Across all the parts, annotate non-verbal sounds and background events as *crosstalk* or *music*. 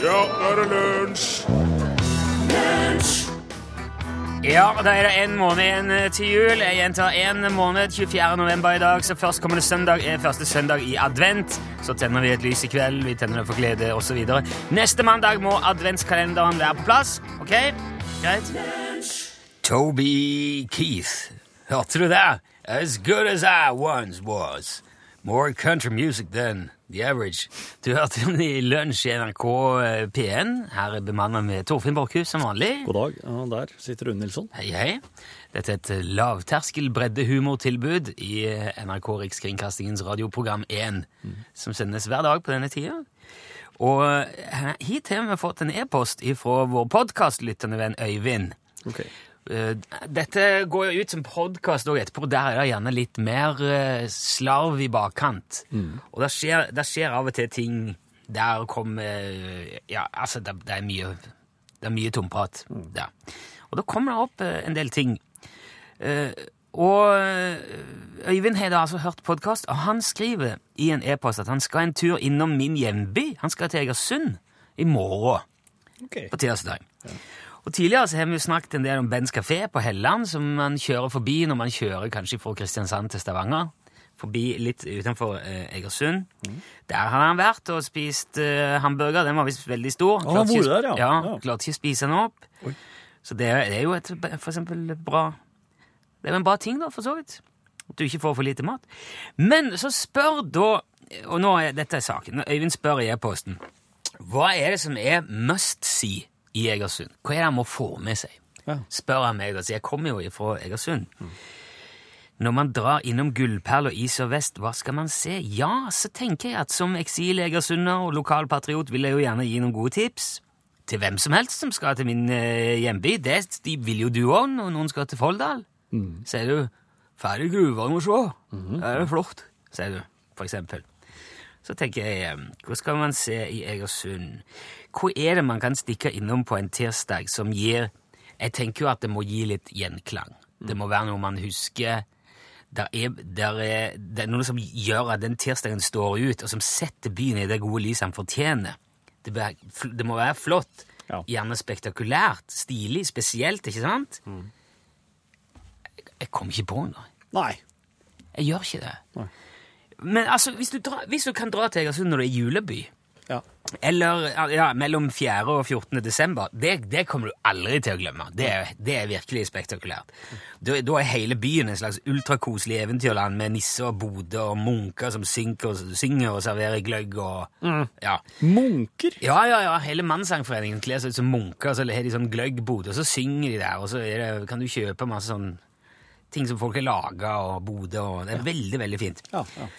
Ja, nå er det lunsj! Ja, da er det en måned igjen eh, til jul. Jeg gjentar en måned, 24. november i dag. Så førstkommende søndag er første søndag i advent. Så tenner vi et lys i kveld, vi tenner det for glede osv. Neste mandag må adventskalenderen være på plass. Ok? Greit? Toby Keith. Hørte du det? As good as I once was. More country music than the average. Du hørte om det i lunsj i NRK P1. Her er bemannet med Torfinn Borchhus som vanlig. God dag. Ja, der sitter Rune Nilsson. Hei, hei. Dette er et lavterskel breddehumortilbud i NRK Rikskringkastingens radioprogram 1, som sendes hver dag på denne tida. Og eh, hit har vi fått en e-post fra vår podkastlyttende venn Øyvind. Ok. Eh, Dette går jo ut som podkast etterpå, der er det gjerne litt mer eh, slarv i bakkant. Og det skjer, skjer av og til ting der kommer eh, Ja, altså, det, det er mye Det er mye tomprat der. Og da kommer det opp en del ting. Og Øyvind har da altså hørt podkast, og han skriver i en e-post at han skal en tur innom min hjemby. Han skal til Egersund i morgen Okay. på tirsdag. Og Tidligere så har vi jo snakket en del om Bens kafé på Helland, som man kjører forbi når man kjører kanskje fra Kristiansand til Stavanger. Forbi litt utenfor eh, Egersund. Der har han vært og spist eh, hamburger. Den var visst veldig stor. Han Klarte ikke der, ja. ja. Ja. Klarte ikke å spise den opp. Oi. Så det er, det er jo et, for eksempel bra Det er jo en bra ting, da, for så vidt. At du ikke får for lite mat. Men så spør da Og nå er dette er saken. Øyvind spør i e-posten hva er det som er must see i Egersund? Hva er det han må få med seg? Ja. Spør han meg, Altså, så jeg kommer jo fra Egersund. Når man drar innom Gullperl og Is og Vest, hva skal man se? Ja, så tenker jeg at som eksil-egersunder og lokalpatriot vil jeg jo gjerne gi noen gode tips. Til hvem som helst som skal til min eh, hjemby. Det de vil jo du òg når noen skal til Folldal. Sier du 'Ferdig gruva, må se'. Det er flott, sier du, for eksempel. Så tenker jeg, eh, hva skal man se i Egersund? Hva er det man kan stikke innom på en tirsdag som gir Jeg tenker jo at det må gi litt gjenklang. Det må være noe man husker. Der er, der er, det er noe som gjør at den tirsdagen står ut, og som setter byen i det gode lyset den fortjener. Det, bør- det må være flott, Ja. gjerne spektakulært, stilig, spesielt, ikke sant? Jeg, jeg kom ikke på noe. Nei. Jeg gjør ikke det. Nei. Men altså, hvis du, dra, hvis du kan dra til Egersund når det er juleby, Ja. eller ja, mellom 4. og 14. desember, det, det kommer du aldri til å glemme. Det det er virkelig spektakulært. Da, da er hele byen en slags ultrakoselig eventyrland med nisser og boder og munker som synker, synger og serverer gløgg og ja. Munker? Ja, ja, ja. Hele Mannssangforeningen kler seg ut som munker, og så har de sånn gløggbod, og så synger de der, og så det, kan du kjøpe masse sånn ting som folk har laga, og boder, og det er veldig, veldig fint. Ja. ja.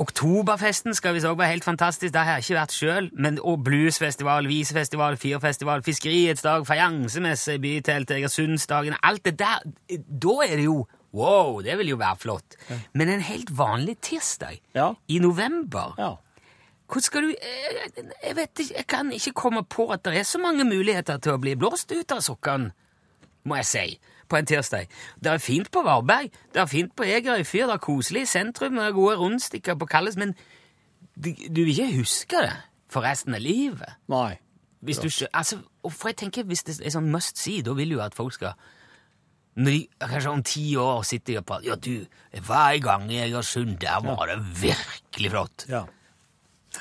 Oktoberfesten skal visst òg være helt fantastisk. Det har jeg ikke vært sjøl. Men og bluesfestival, visefestival, firfestival, fiskeriets dag, fajansemesse, bytelt, Egersundsdagen Alt det der. Da er det jo Wow, det vil jo være flott. Men en helt vanlig tirsdag Ja. i november ja. Hvordan skal du jeg, jeg vet ikke, jeg kan ikke komme på at det er så mange muligheter til å bli blåst ut av sokkene, må jeg si, på en tirsdag. Det er fint på Varberg, det er fint på Egerøy fyr, det er koselig i sentrum, det er gode rundstykker på Kalles, men du, du vil ikke huske det for resten av livet. Nei. Hvis du altså, for jeg tenker, Hvis det er sånn must see, da vil jo at folk skal når de, Kanskje om ti år sitter de og prater Ja, du, hver gang i Egersund, der var det virkelig flott. Ja.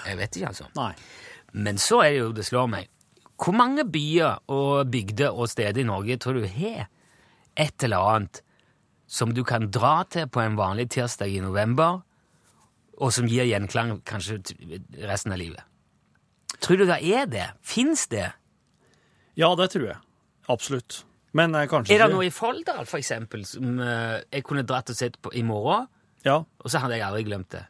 Jeg vet ikke, altså. Nei. Men så er det jo, det slår meg Hvor mange byer og bygder og steder i Norge tror du har et eller annet som du kan dra til på en vanlig tirsdag i november, og som gir gjenklang kanskje resten av livet? Tror du det er det? Fins det? Ja, det tror jeg. Absolutt. Men eh, kanskje Er det noe i Folldal, for eksempel, som eh, jeg kunne dratt og sett på i morgen, Ja. og så hadde jeg aldri glemt det?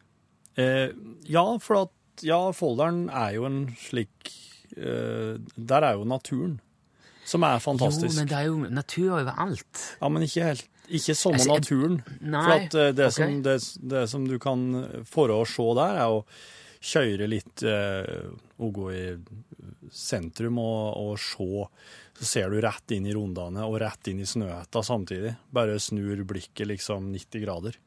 Eh, ja, for at Ja, Folldalen er jo en slik eh, Der er jo naturen som er fantastisk. Jo, men det er jo natur overalt. Ja, men ikke helt Ikke samme Altså, naturen. Nei, For at eh, det, okay. som, det, det som du kan få å se der, er å kjøre litt eh, og gå i sentrum og, og se. Så ser du rett inn i rundene og rett inn i snøhetta samtidig. Bare snur blikket liksom 90 grader.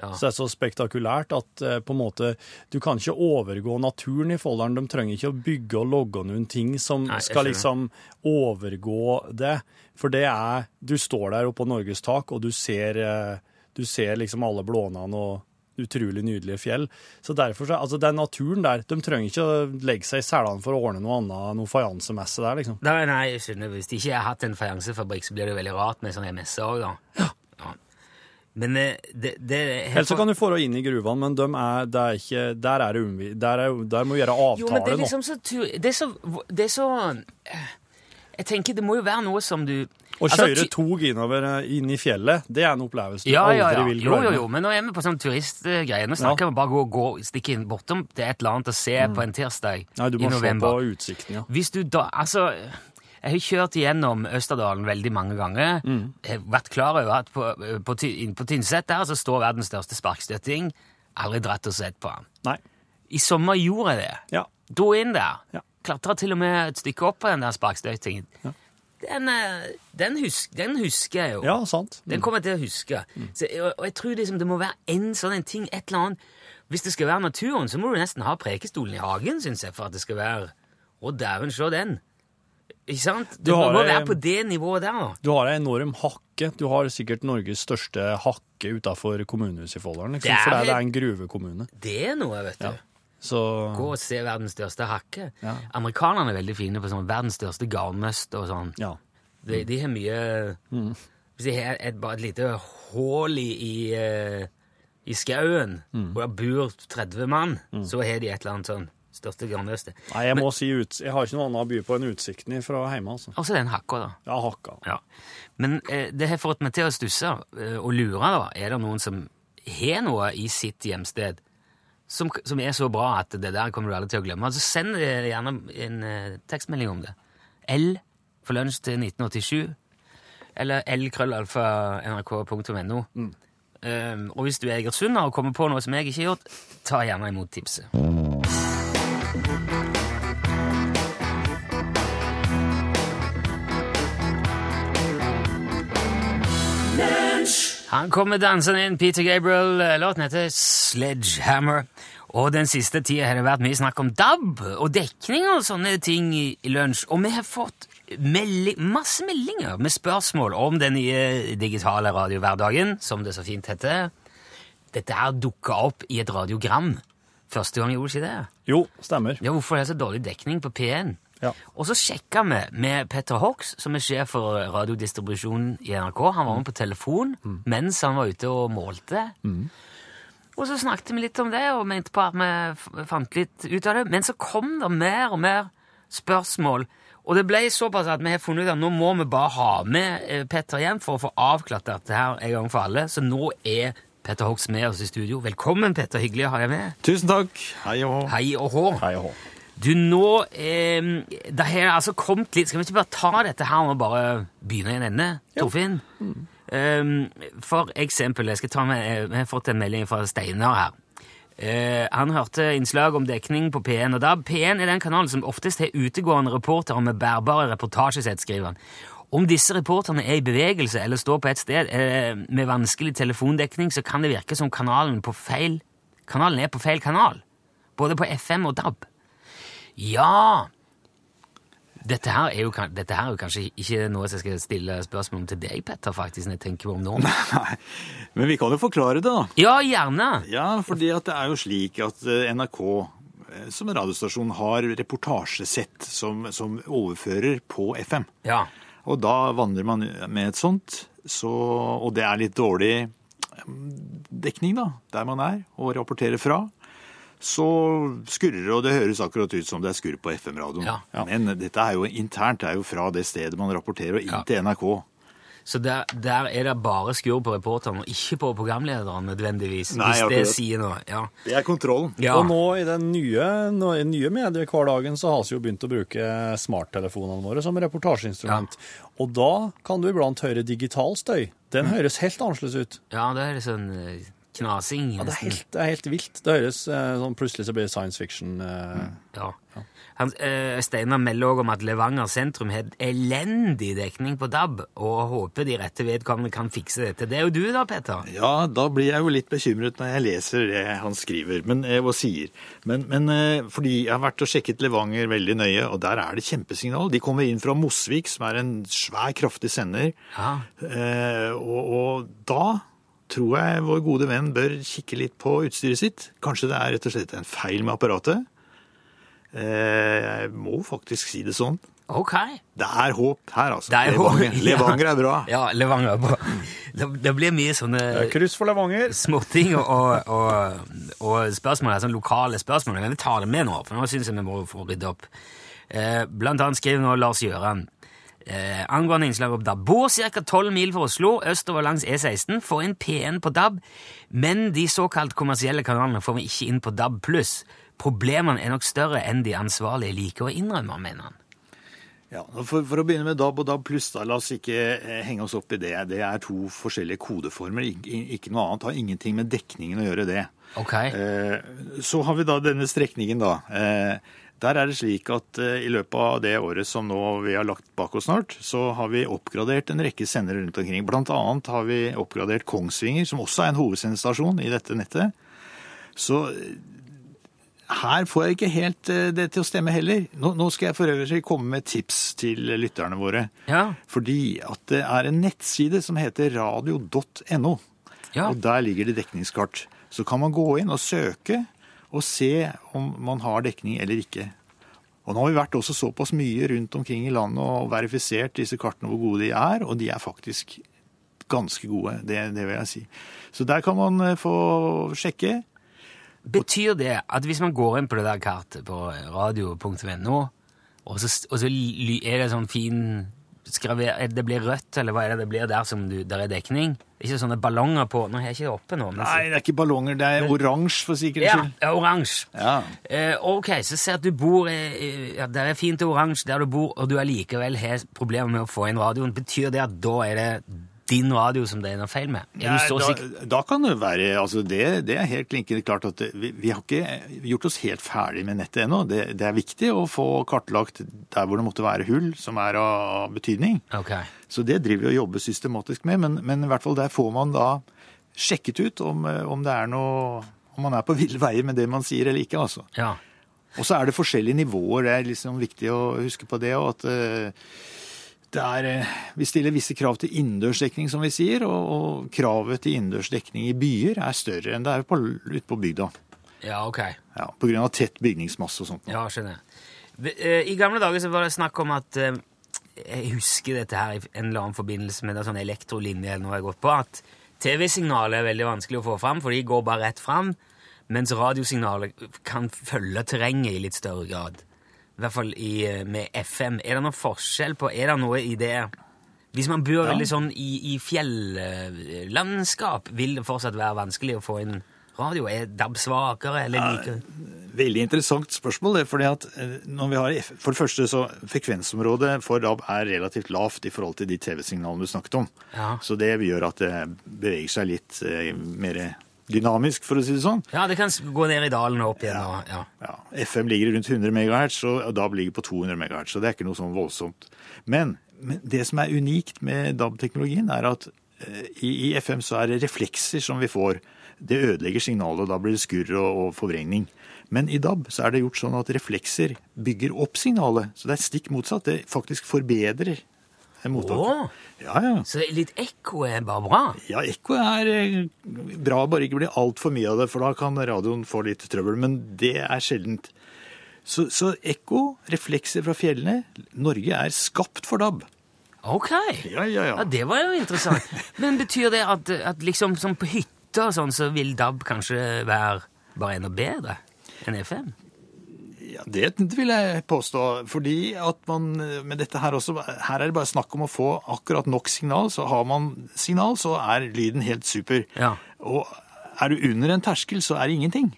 Ja. Så det er så spektakulært at eh, på en måte du kan ikke overgå naturen i Folldalen. De trenger ikke å bygge og logge noen ting som Nei, skal liksom overgå det. For det er Du står der oppe på Norges tak, og du ser, eh, du ser liksom alle blånene og utrolig nydelige fjell. Så derfor, så, altså den naturen der, de trenger ikke å legge seg i selene for å ordne noe annet, noe fajansemesse der, liksom. Nei, nei, jeg skjønner. Hvis de ikke har hatt en fajansefabrikk, så blir det veldig rart med sånne messer òg, da. Ja. Men eh, det, det Ellers kan du få det inn i gruvene, men de er, det er ikke, der, er det umvi, der, er, der må vi gjøre avtale Jo, men det er liksom så Det er så, det er så eh, Jeg tenker det må jo være noe som du Å altså, kjøre altså, tog innover eh, inn i fjellet, det er en opplevelse du ja, ja, aldri vil vil Jo, jo, jo, men nå er vi på sånn turistgreie. Nå snakker vi bare gå, gå stikke inn bortom til et eller annet og se på en tirsdag i november. Nei, du må se på utsikten, ja. Hvis du da Altså, jeg har kjørt igjennom Østerdalen veldig mange ganger. Mm. Jeg har vært klar over at på, på, på Tynset der så står verdens største sparkstøtting. Aldri dratt og sett på den. Nei. I sommer gjorde jeg det. Ja. Dro inn der. Ja. Klatra til og med et stykke opp på den der sparkstøytingen. Den, eh, den, husk, den husker jeg jo. ja, sant. Den kommer jeg til å huske. Så, og, og jeg tror liksom det må være en sånn en ting, et eller annet. Hvis det skal være naturen, så må du nesten ha prekestolen i hagen, syns jeg, for at det skal være Å, dæven, se den! Ikke sant? Du du må, ei- være på det nivået der, da. Du har ei enorm hakke. Du har sikkert Norges største hakke utafor kommunehuset i Folldalen, liksom, Det er det er en gruvekommune. Det er noe, vet du. Ja. Så Gå og se verdens største hakke. Ja. Amerikanerne er veldig fine på sånn verdens største garnnøst og sånn. ja. De, de har mye Hvis de har et, bare et lite hull i, i, eh, i skauen, hvor det bor 30 mann, så har de et eller annet sånn største garnnøstet. Nei, jeg må si ut, jeg har ikke noe annet å by på enn utsikten fra hjemme, altså. Og så den hakka, da. Ja, hakka. Ja. Men eh, det har fått meg til å stusse eh, og lure, da. Er det noen som har noe i sitt hjemsted som, som er så bra at det der kommer du aldri til å glemme? Altså Send eh, gjerne en eh, tekstmelding om det. L for lunsj til 1987. Eller lkrøllalfa.nrk.no. Um, og hvis du er egersunder og kommer på noe som jeg ikke har gjort, ta gjerne imot tipset. Han kommer dansende inn, Peter Gabriel. Låten heter Sledgehammer. Og den siste tida har det vært mye snakk om DAB og dekning og sånne ting i, i lunsj. Og vi har fått melding, masse meldinger med spørsmål om den nye digitale radiohverdagen, som det så fint heter. Dette her dukka opp i et radiogram. Første gang gjorde ikke det? Jo, stemmer. Ja, Hvorfor er det så dårlig dekning på P1? Ja. Og så sjekka vi med Petter Hox, som er sjef for radiodistribusjonen i NRK. Han var med på telefon mens han var ute og målte. Og så snakket vi litt om det og mente på at vi fant litt ut av det. Men så kom det mer og mer spørsmål. Og det ble såpass at vi har funnet ut at nå må vi bare ha med eh, Petter igjen for å få avklart dette her en gang for alle. Så nå er Petter Hox med oss i studio. Velkommen, Petter. Hyggelig å ha deg med. Tusen takk. Hei og hå. Hei og hå. Du, nå eh, Det har altså kommet litt Skal vi ikke bare ta dette her og bare begynne i en ende, Torfinn? Eh, for eksempel, jeg skal ta med Vi har fått en melding fra Steinar her. Uh, han hørte innslag om dekning på P1, og da P1 er den kanalen som oftest har utegående reportere med bærbare reportasjesett, skriver han. Om disse reporterne er i bevegelse eller står på et sted uh, med vanskelig telefondekning, så kan det virke som kanalen på feil Kanalen er på feil kanal. Både på FM og DAB. Ja dette her, er jo, dette her er jo kanskje ikke noe som jeg skal stille spørsmål om til deg, Petter, faktisk, når jeg tenker om nå. *laughs* Nei, Men vi kan jo forklare det, da. Ja, gjerne. Ja, fordi at det er jo slik at eh, NRK eh, som radiostasjon har reportasjesett som, som overfører på FM. Ja. Og da vandrer man med et sånt, så, og det er litt dårlig eh, dekning da, der man er og rapporterer fra. Så skurrer det, og det høres akkurat ut som det er skurr på FM-radioen. Ja. Men dette er jo internt, det er jo fra det stedet man rapporterer og inn Ja. til NRK. Så der, der er det bare skurr på reporteren, og ikke på programlederen nødvendigvis. Nei, hvis det akkurat. sier noe. Ja. Det er kontrollen. ja. Og nå i den nye, nå, i nye mediehverdagen så har vi jo begynt å bruke smarttelefonene våre som reportasjeinstrument. Og da kan du iblant høre digital støy. Den høres helt annerledes ut. ja, det er sånn eh, knasing. Ja, det, er helt, det er helt vilt. Det høres eh, sånn Plutselig så blir det science fiction. Eh. Ja. Han, uh, Steinar melder også om at Levanger sentrum har elendig dekning på DAB, og håper de rette vedkommende kan fikse dette. Det er jo du da, Petter. Ja, da blir jeg jo litt bekymret når jeg leser det han skriver men, og sier. Men, men uh, fordi jeg har vært og sjekket Levanger veldig nøye, og der er det kjempesignal. De kommer inn fra Mosvik, som er en svær, kraftig sender. Ja. uh, og, og da tror jeg vår gode venn bør kikke litt på utstyret sitt. Kanskje det er rett og slett en feil med apparatet. Eh, jeg må faktisk si det sånn. Ok. Det er håp her, altså. Det er håp, Levanger, *laughs* ja. Levanger er bra. Ja, Levanger er bra. Det, det blir mye sånne Kryss for Levanger. småting og, og, og, og spørsmål, sånne lokale spørsmål. Men vi tar det med nå, for nå syns jeg vi må få rydde opp. Eh, blant annet skriver nå Lars Gjøran eh, angående innslaget om DAB. Bor ca. 12 mil fra Oslo, østover langs E16, får inn P1 på DAB, men de såkalt kommersielle kanalene får vi ikke inn på DAB+. Problemene er nok større enn de ansvarlige liker å innrømme, mener han. Ja, for, for å begynne med DAB og DAB pluss, da, la oss ikke eh, henge oss opp i det. Det er to forskjellige kodeformer, Ik ikke noe annet. Har ingenting med dekningen å gjøre, det. Okay. Eh, så har vi da denne strekningen, da. Eh, der er det slik at eh, i løpet av det året som nå vi har lagt bak oss snart, så har vi oppgradert en rekke sendere rundt omkring. Blant annet har vi oppgradert Kongsvinger, som også er en hovedsendestasjon i dette nettet. Så eh, her får jeg ikke helt eh, det til å stemme heller. Nå, nå skal jeg for øvrig komme med tips til lytterne våre. Ja. Fordi at det er en nettside som heter radio.no. Ja. Og der ligger det dekningskart. Så kan man gå inn og søke og se om man har dekning eller ikke. Og nå har vi vært også såpass mye rundt omkring i landet og verifisert disse kartene hvor gode de er, og de er faktisk ganske gode, det, det vil jeg si. Så der kan man eh, få sjekke. Betyr det at hvis man går inn på det der kartet på radio.no, og og så er det sånn fin skraver, er det blir rødt, eller hva er det det blir der som du, der er dekning? Ikke sånne ballonger på Nå har jeg ikke det oppe nå. Men Nei, det er ikke ballonger, det er oransje for sikkerhets skyld. ja, oransje. Ja. Eh, ok, så ser jeg at du bor eh, ja, Det er fint og oransje der du bor, og du allikevel har problemer med å få inn radioen. Betyr det at da er det din radio som det er noe feil med? Så da, da kan det være altså det, det er helt klinkende klart at vi, vi har ikke gjort oss helt ferdig med nettet ennå. Det, det er viktig å få kartlagt der hvor det måtte være hull som er av betydning. Okay. Så det driver vi og jobber systematisk med, men, men i hvert fall der får man da sjekket ut om, eh, om det er noe om man er på ville veier med det man sier eller ikke, altså. Ja. Og så er det forskjellige nivåer, det er liksom viktig å huske på det, og at eh, er, eh, vi stiller visse krav til innendørsdekning, som vi sier, og, og kravet til innendørsdekning i byer er større enn det er på, ute på bygda. ja, ok. Ja, av tett bygningsmasse og sånt. Ja, skjønner. jeg. Eh, I gamle dager så var det snakk om at eh, Jeg husker dette her i en eller annen forbindelse med en sånn elektrolinje eller noe jeg har gått på, at TV-signalet er veldig vanskelig å få fram, for de går bare rett fram, mens radiosignalet kan følge terrenget i litt større grad. I hvert fall i, eh, med FM. Er det noen forskjell på Er det noe i det Hvis man bor Ja. veldig sånn i, i fjellandskap, vil det fortsatt være vanskelig å få inn radio? Er DAB svakere eller like? Veldig interessant spørsmål. det, fordi at eh, når vi har, For det første så frekvensområdet for DAB er relativt lavt i forhold til de TV-signalene du snakket om. Ja. Så det gjør at det beveger seg litt eh, mer dynamisk, for å si det sånn. Ja, det kan gå ned i dalen og opp igjen. Og, ja. Ja, FM ligger rundt 100 MHz, og DAB ligger på 200 MHz, så det er ikke noe sånn voldsomt. Men, men det som er unikt med DAB-teknologien, er at eh, i, i FM så er det reflekser som vi får. Det ødelegger signalet, og da blir det skurr og, og forvrengning. Men i DAB så er det gjort sånn at reflekser bygger opp signalet, så det er stikk motsatt. Det faktisk forbedrer mottaket. Åh, Ja, ja. så litt ekko er bare bra? Ja, ekko er eh, bra, bare ikke bli altfor mye av det, for da kan radioen få litt trøbbel. Men det er sjeldent. Så, så ekko, reflekser fra fjellene Norge er skapt for DAB. Ok. Ja, ja, Ja, Det var jo interessant. Men betyr det at, at liksom som på hytta og sånn, så vil DAB kanskje være bare enda bedre enn FM? Ja, Det vil jeg påstå. Fordi at man med dette her også Her er det bare snakk om å få akkurat nok signal. Så har man signal, så er lyden helt super. Ja. Og er du under en terskel, så er det ingenting.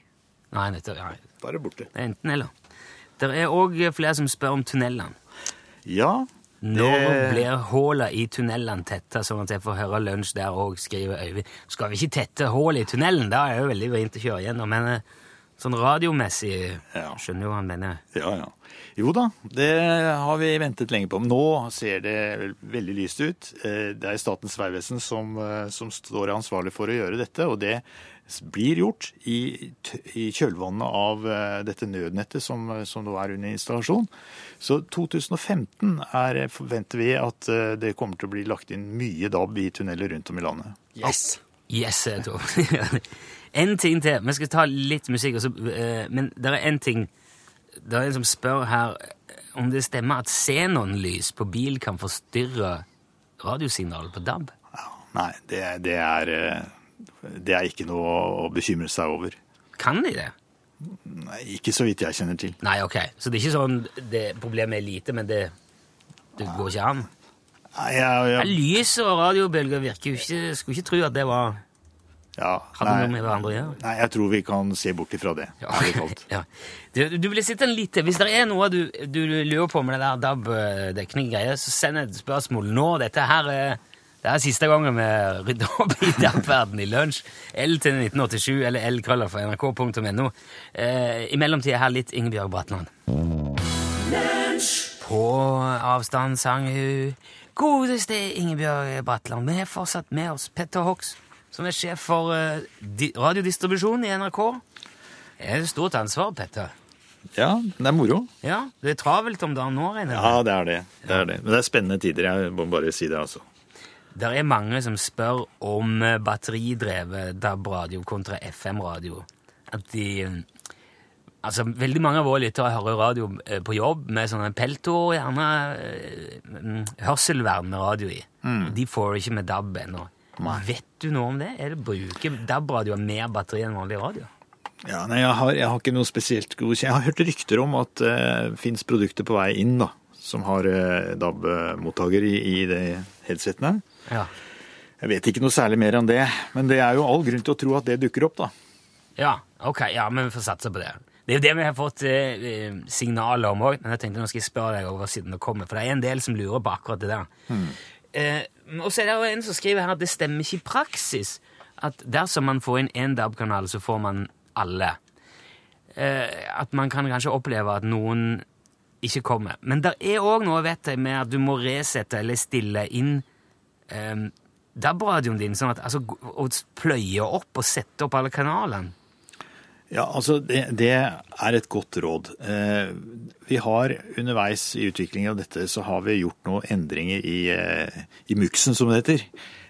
Nei, nettopp. Ja. Bare borte. Det er enten eller. Det er òg flere som spør om tunnelene. Ja, Når blir hullene i tunnelene tetta, sånn at jeg får høre lunsj der òg, skriver Øyvind. Skal vi ikke tette hull i tunnelen? Da er det jo veldig vrient å kjøre gjennom. Men eh, sånn radiomessig Ja. skjønner jo hva han mener. Ja, ja. Jo da, det har vi ventet lenge på. Men nå ser det veldig lyst ut. Eh, Det er Statens vegvesen som, eh, som står ansvarlig for å gjøre dette, og det blir gjort i, i kjølvannet av eh, dette nødnettet som, som nå er under installasjon. Så 2015 er, forventer vi at det kommer til å bli lagt inn mye DAB i tunneler rundt om i landet. Yes! Yes, jeg tror. *laughs* en ting til. Vi skal ta litt musikk, også, eh, men det er en ting Det er en som spør her eh, om det stemmer at xenonlys på bil kan forstyrre radiosignalet på DAB. Nei, det, det, er, eh, det er ikke noe å bekymre seg over. Kan de det? Nei, ikke så vidt jeg kjenner til. Nei, ok. Så det er ikke sånn det problemet er lite, men det, det går ikke an? Nei, jeg, Ja, jeg, lys og radiobølger virker jo ikke Skulle ikke tro at det var ja, Hadde nei, noe med hverandre å gjøre. Nei, jeg tror vi kan se bort ifra det. Ja. *laughs* Ja. Du, du blir sittende litt. Hvis det er noe du, du lurer på med det der DAB-dekning-greia, så send et spørsmål nå. Dette her er, det er siste gangen vi rydder opp i DAB-verden i lunsj. L til 1987 eller L-krøller for nrk.no. Eh, I mellomtida her litt Ingebjørg Bratland. På avstand sang hun Godeste Ingebjørg Bratland. Vi har fortsatt med oss Petter Hoks, som er sjef for eh, di radiodistribusjon i NRK. Det er et stort ansvar, Petter. Ja, det er moro. Ja, Det er travelt om dagen nå, regner jeg Ja, det er det. det er det. Men det er spennende tider, jeg må bare si det, altså. Det er mange som spør om eh, batteridrevet DAB-radio kontra FM-radio. At de eh, Altså, veldig mange av våre lyttere hører radio eh, på jobb med sånne pelto gjerne eh, mm, hørselvern med radio i. De får det ikke med DAB ennå. Vet du noe om det? Er det Bruker DAB-radioer mer batteri enn vanlig radio? Ja, nei, jeg har, jeg har ikke noe spesielt godkjent. Jeg har hørt rykter om at det uh, fins produkter på vei inn da, som har eh, DAB-mottaker i, i de headsetene. Ja. Jeg vet ikke noe særlig mer enn det, men det er jo all grunn til å tro at det dukker opp, da. Ja, ok, ja, men vi får satse på det. Det er jo det vi har fått eh, eh, signaler om òg, men jeg tenkte nå skal jeg spørre deg over siden det kommer, for det er en del som lurer på akkurat det der. Eh, og så er det en som skriver her at det stemmer ikke i praksis at dersom man får inn én DAB-kanal, så får man alle. Eh, at man kan kanskje oppleve at noen ikke kommer. Men det er òg noe, vet jeg, med at du må resette eller stille inn eh, DAB-radioen din, sånn at, altså, og pløye opp og sette opp alle kanalene. Ja, altså det, det er et godt råd. Eh, vi har underveis i utviklingen av dette, så har vi gjort noen endringer i, eh, i muksen, som det heter.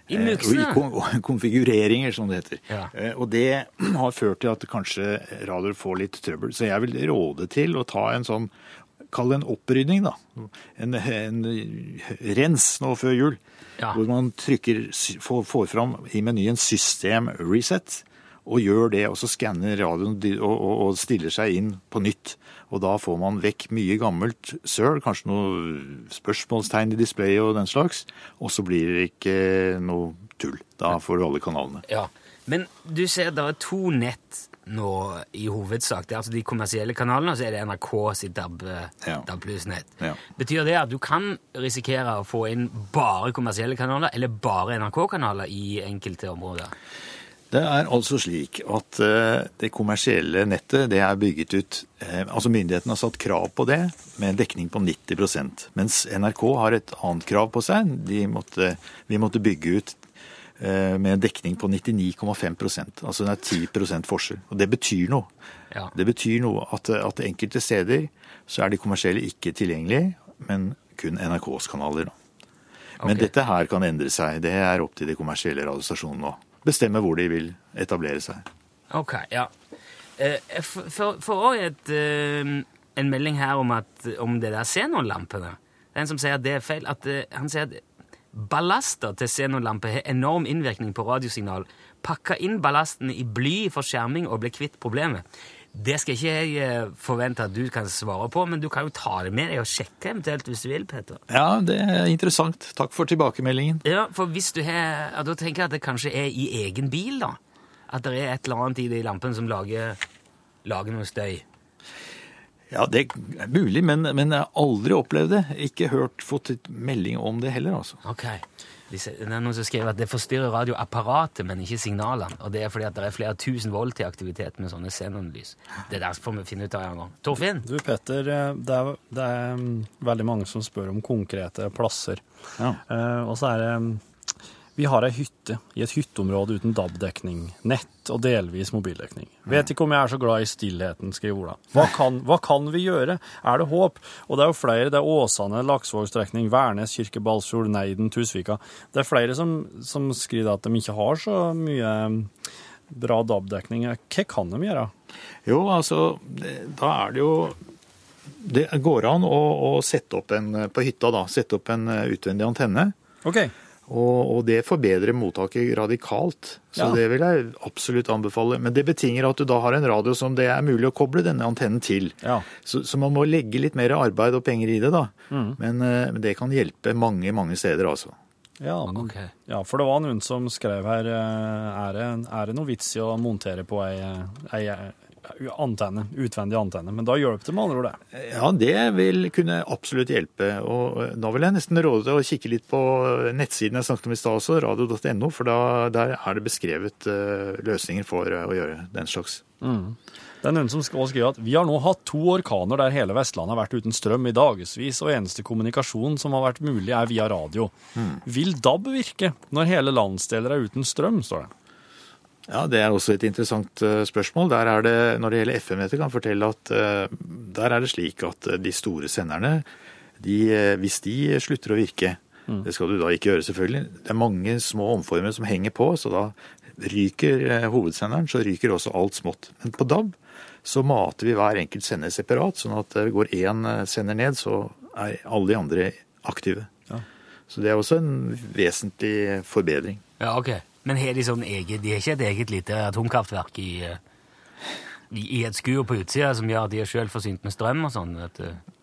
I muksen, ja. og i *laughs* konfigureringer, som det heter. Ja. Eh, og det *clears throat* har ført til at kanskje radioer får litt trøbbel. Så jeg vil råde til å ta en sånn Kall det en opprydning, da. En, en rens nå før jul. Ja. Hvor man trykker, får fram i menyen 'system reset', og gjør det, og så skanner radioen og, og, og stiller seg inn på nytt. Og da får man vekk mye gammelt søl, kanskje noe spørsmålstegn i displayet og den slags, og så blir det ikke noe tull. Da får du alle kanalene. Ja, Men du ser det er to nett nå i hovedsak. Det er altså de kommersielle kanalene, og så er det NRK sitt DAB, Ja. DAB. Ja. Betyr det at du kan risikere å få inn bare kommersielle kanaler, eller bare NRK-kanaler i enkelte områder? Det er altså slik at eh, det kommersielle nettet det er bygget ut eh, Altså Myndighetene har satt krav på det med en dekning på 90% mens NRK har et annet krav på seg. De måtte, vi måtte bygge ut eh, med en dekning på 99,5 Altså det er 10% forskjell. Og det betyr noe. Ja. Det betyr noe at, at enkelte steder så er de kommersielle ikke tilgjengelige, men kun NRKs kanaler. da. Men dette her kan endre seg. Det er opp til de kommersielle radiostasjonene å bestemme hvor de vil etablere seg. Ok, ja. Eh, jeg får- får får også eh, en melding her om, at, om det der xenonlampene. Det er en som sier at det er feil. At, eh, han sier at ballaster til xenonlamper har enorm innvirkning på radiosignal. Pakka inn ballastene i bly for skjerming og bli kvitt problemet. Det skal ikke jeg eh, forvente at du kan svare på, men du kan jo ta det med deg og sjekke eventuelt hvis du vil, Peter. Ja, det er interessant. Takk for tilbakemeldingen. Ja, for hvis du har ja, Da tenker jeg at det kanskje er i egen bil, da. At det er et eller annet i de lampene som lager, lager noe støy. Ja, det er mulig, men, men jeg har aldri opplevd det. Ikke hørt, fått melding om det heller, altså. Ok. Det er noen som skriver at det forstyrrer radioapparatet, men ikke signalene. Og det er fordi at det er flere tusen volt i aktivitet med sånne xenonlys. Det der får vi finne ut av en gang. Torfinn? Du Petter, eh, det er, det er mm, veldig mange som spør om konkrete plasser. Ja. Uh, og så er det mm, Vi har ei hytte i et hytteområde uten DAB-dekning, nett og delvis mobildekning. Vet ikke om jeg er så glad i stillheten, skriver Ola. Hva kan, hva kan vi gjøre? Er det håp? Og det er jo flere. Det er Åsane, Laksvågstrekning, Værnes, Kirke Balsfjord, Neiden, Tusvika. Det er flere som, som skriver at de ikke har så mye mm, bra DAB-dekning. Hva kan de gjøre? Jo, altså, da er det jo Det går an å, å sette opp en på hytta, da. Sette opp en eh, utvendig antenne. OK. Og, og det forbedrer mottaket radikalt. Så Ja. det vil jeg absolutt anbefale. Men det betinger at du da har en radio som det er mulig å koble denne antennen til. Ja. Så, så man må legge litt mer arbeid og penger i det, da. Mm. Men, men det kan hjelpe mange, mange steder, altså. Ja, okay. Ja, for det var noen som skrev her eh, Er det, er det noe vits i å montere på ei, ei, ei antenne, utvendig antenne? Men da hjelper det med andre ord, det. Ja, det vil kunne absolutt hjelpe. Og eh, da vil jeg nesten råde til å kikke litt på nettsiden jeg snakket om i stad også, radio.no, for da, der er det beskrevet eh, løsninger for eh, å gjøre den slags. Det er noen som skal skrive at vi har nå hatt to orkaner der hele Vestlandet har vært uten strøm i dagevis, og eneste kommunikasjon som har vært mulig er via radio. Vil DAB virke når hele landsdeler er uten strøm, står det. Ja, Det er også et interessant eh, spørsmål. Der er det, Når det gjelder FM-nettet, kan jeg fortelle at eh, der er det slik at eh, de store senderne, de, hvis de slutter å virke Det skal du da ikke gjøre, selvfølgelig. Det er mange små omformer som henger på, så da ryker hovedsenderen, så ryker også alt smått. Men på DAB så mater vi hver enkelt sender separat, sånn at det går én sender ned, så er alle de andre aktive. Ja. Så det er også en vesentlig forbedring. Ja, ok. Men har de sånn eget De har ikke et eget lite atomkraftverk i, eh, i, i et skur på utsida som gjør at de er sjølforsynt med strøm og sånn? vet du?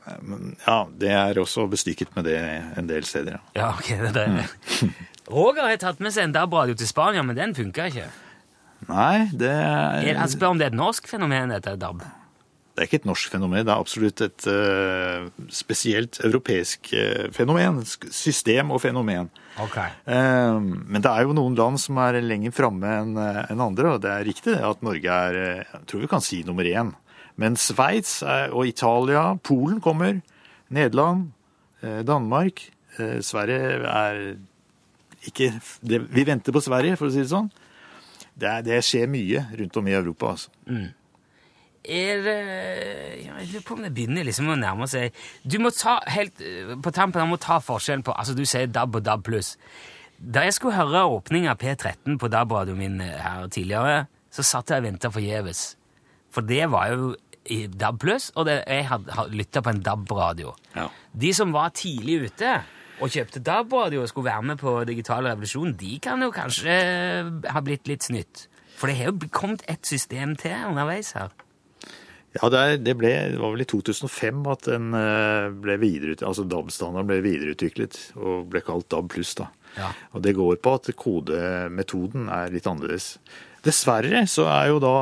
Ja, det er også bestykket med det en del steder. ja. Ja, ok. det er det. *laughs* Roger har tatt med seg en DAB-radio til Spania, men den funka ikke. Nei, det er, Jeg spør om det er et norsk fenomen, dette DAB. det er ikke et norsk fenomen. Det er absolutt et uh, spesielt europeisk uh, fenomen. System og fenomen. Ok. Eh, men det er jo noen land som er lenger framme enn eh, andre, og det er riktig at Norge er eh, Jeg tror vi kan si nummer én. Men Sveits eh, og Italia, Polen kommer, Nederland, Danmark Sverige er ikke Vi venter på Sverige, for å si det sånn. Det, er, det skjer mye rundt om i Europa, altså. Er det Jeg lurer på om det begynner liksom å nærme seg Du må ta helt eh, på tampen du må ta forskjellen på Altså, du sier DAB og DAB pluss. Da jeg skulle høre åpning av P13 på DAB-radioen min eh, her tidligere, så satt jeg og venta forgjeves. For det var jo i DAB pluss, og det, jeg hadde lytta på en DAB-radio. Ja. De som var tidlig ute og kjøpte DAB-radio og skulle være med på digital revolusjon, de kan jo kanskje ha blitt litt snytt. For det har jo kommet et system til underveis her. Ja, det, det, ble, det var vel i 2005 at den eh, ble videreutviklet, altså DAB-standarden ble videreutviklet og ble kalt DAB pluss. da. Ja. Og det går på at kodemetoden er litt annerledes. Dessverre så er jo da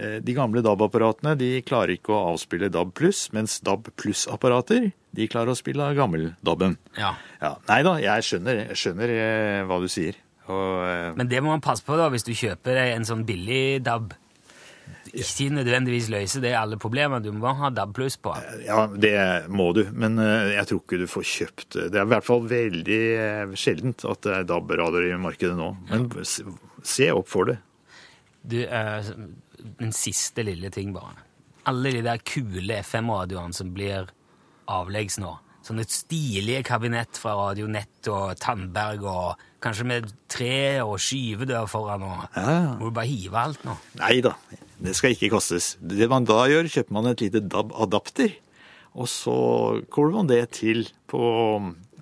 eh, de gamle DAB-apparatene de klarer ikke å avspille DAB pluss, mens DAB pluss-apparater de klarer å spille gammel-DAB-en. Ja. Ja, nei da, jeg skjønner, jeg skjønner eh, hva du sier. Og, Men det må man passe på da, hvis du kjøper en sånn billig DAB. Ikke nødvendigvis løse det alle problemer. Du må ha DAB pluss på. Ja, det må du, men eh, jeg tror ikke du får kjøpt det. Det er i hvert fall veldig eh, sjeldent at det er DAB-radioer i markedet nå. Men se- opp for det. Du, eh, en siste lille ting bare. Alle de der kule FM-radioene som blir avleggs nå. Sånne stilige kabinett fra Radio Nett og Tandberg og kanskje med tre og skyvedør foran og Ja, ja. Må du bare hive alt nå. Nei da, det skal ikke kastes. Det man da gjør, kjøper man et lite DAB-adapter, og så kobler man det til på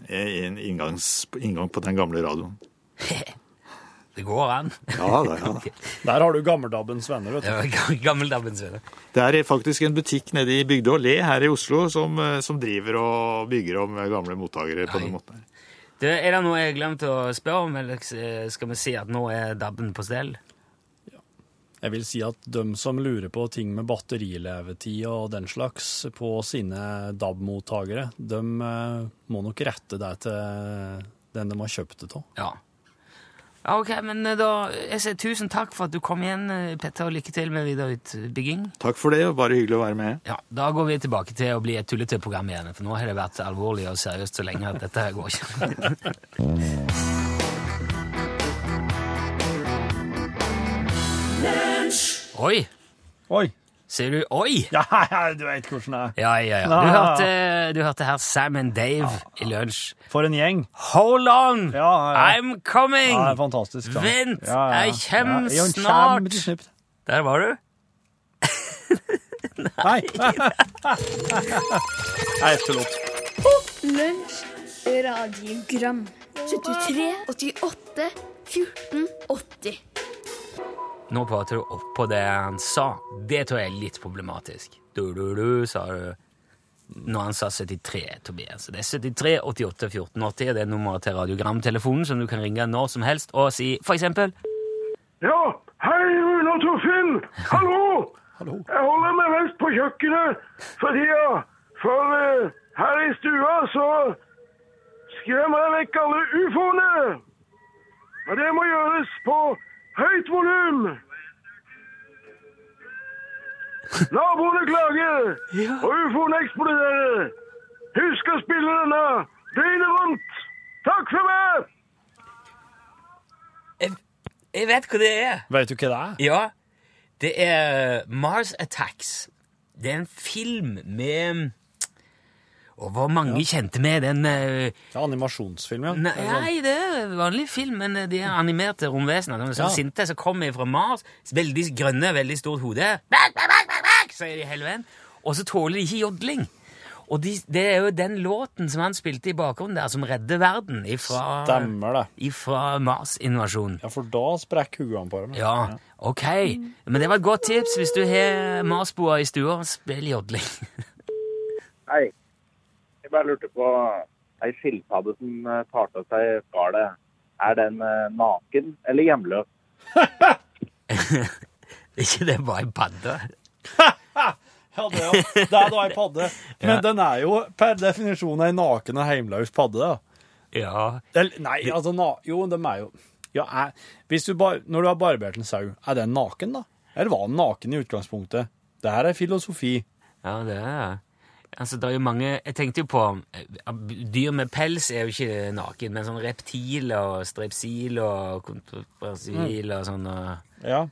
eh, en inngangs, inngang på den gamle radioen. *laughs* Det går an. Ja da, ja. *laughs* Der har du gammeldabbens venner, vet du. Det var *laughs* Gammeldabbens venner. Det er faktisk en butikk nede i Bygde og Le her i Oslo som, eh, som driver og bygger om gamle mottakere på den måten. her. Du, er det noe jeg har glemt å spørre om, eller skal vi si at nå er DAB-en på stell? Jeg vil si at de som lurer på ting med batterilevetid og den slags på sine DAB-mottakere, de eh, må nok rette det til den de har kjøpt det av. Ja. ja. Ok, men eh, da jeg sier tusen takk for at du kom igjen, eh, Petter, og lykke til med videre utbygging. Takk for det, og bare hyggelig å være med. Ja, Da går vi tilbake til å bli et tullete program igjen, for nå har det vært alvorlig og seriøst så lenge at dette her går ikke. *laughs* Oi! Oi! Ser du Oi! Ja, *laughs* ja, du vet hvordan det er. Ja, ja, ja. Du hørte, du hørte her Sam and Dave i lunsj. For en gjeng. Hold on! Ja, ja. I'm coming! Ja, det er fantastisk. da. Vent, Ja, ja, ja. jeg kjem Ja, snart. kjem. Der var du. *laughs* Nei. *laughs* Nei, etterlåt. Lunsj, radiogram 73, 88, 14, 80 Nå prater du oppå det han sa. Det tror jeg er litt problematisk. Du, du, du, sa du. Når han sa 73, Tobias. Det er 73 88 14 80. Det er nummeret til radiogramtelefonen som du kan ringe når som helst og si for eksempel Ja, hei Rune og Torfinn! Hallo! *laughs* Hallo. Jeg holder meg mest på kjøkkenet for tida. For uh, her i stua så skremmer jeg vekk alle ufoene. Og det må gjøres på høyt volum. Naboene klager, og ufoen eksploderer. Husk å spille denne døgnet rundt. Takk for meg! Jeg, jeg vet hva det er. Vet du hva det er? Ja, det er Mars Attacks. Det er en film med Og hvor mange kjente med den uh, Det er animasjonsfilm, ja. Nei, nei, det er vanlig film, men de er animerte romvesener. De er sånn Ja. sinte som kommer fra Mars. Veldig grønne, veldig stort hode. Bak, bak, bak, bak, bak, sier de hele veien. Og så tåler de ikke jodling. Og de, det er jo den låten som han spilte i bakgrunnen der, som redder verden ifra, Stemmer det. ifra Mars-invasjonen. Ja, for da sprekker huene på dem. Ja, ok. Men det var et godt tips hvis du har Mars-boer i stua. Spill jodling. *laughs* Hei. Bare lurte på ei skilpadde som eh, tar til seg skallet. Er den eh, naken eller hjemløs? *laughs* ikke det bare en padde? *laughs* Ja, det, ja. det er da ei padde. *laughs* Men den er jo per definisjon ei naken og heimløs padde. da. Ja. Eller, nei, altså na, Jo, de er jo ja, er, hvis du bar, Når du har barbert en sau, er den naken, da? Eller var den naken i utgangspunktet? Det her er filosofi. Ja, det er Altså, det er jo mange Jeg tenkte jo på eh, Dyr med pels er jo ikke naken, men sånn reptil og strepsil og kontroversil og sånn og Ja.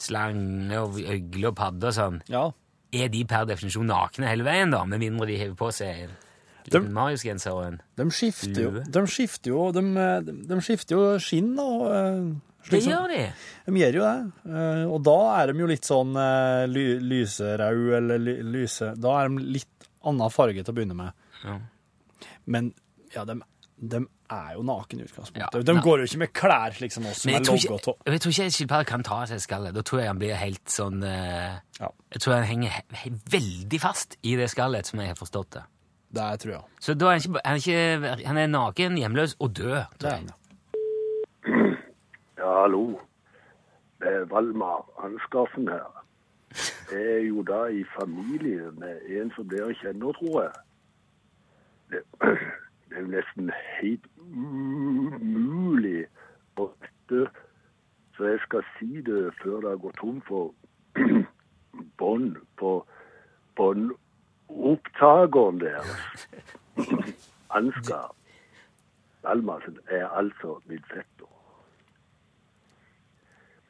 slange og øgle og padde og sånn ja. Er de per definisjon nakne hele veien, da? Med mindre de hever på seg en De- liten Marius-genser og en De skifter jo De skifter jo, de, de, de skifter jo skinn og eh, Det gjør de! De gjør jo det. Eh, Og da er de jo litt sånn eh, ly, lyserød eller ly, lyse Da er de litt annen farge til å begynne med. Ja. Men ja, de, de er jo naken i utgangspunktet. Ja, de går jo ikke med klær slik som oss, Men jeg tror ikke, jeg tror ikke en skilpadde kan ta av seg skallet. Da tror jeg han blir helt sånn eh, Ja, Jeg tror han henger he he veldig fast i det skallet, som jeg har forstått det. det tror jeg. Så da er han ikke, han er, ikke, han er naken, hjemløs og død. Tror jeg. Ja, hallo. Det er Valmar Ansgarsen her. Jeg er jo da i familie med en som dere kjenner, tror jeg. Det, *clears throat* det er jo nesten helt umulig å vite, så jeg skal si det før det går tom for *clears throat* bånd på båndopptakeren deres. *laughs* Ansgar Dalmarsen er altså min fetter.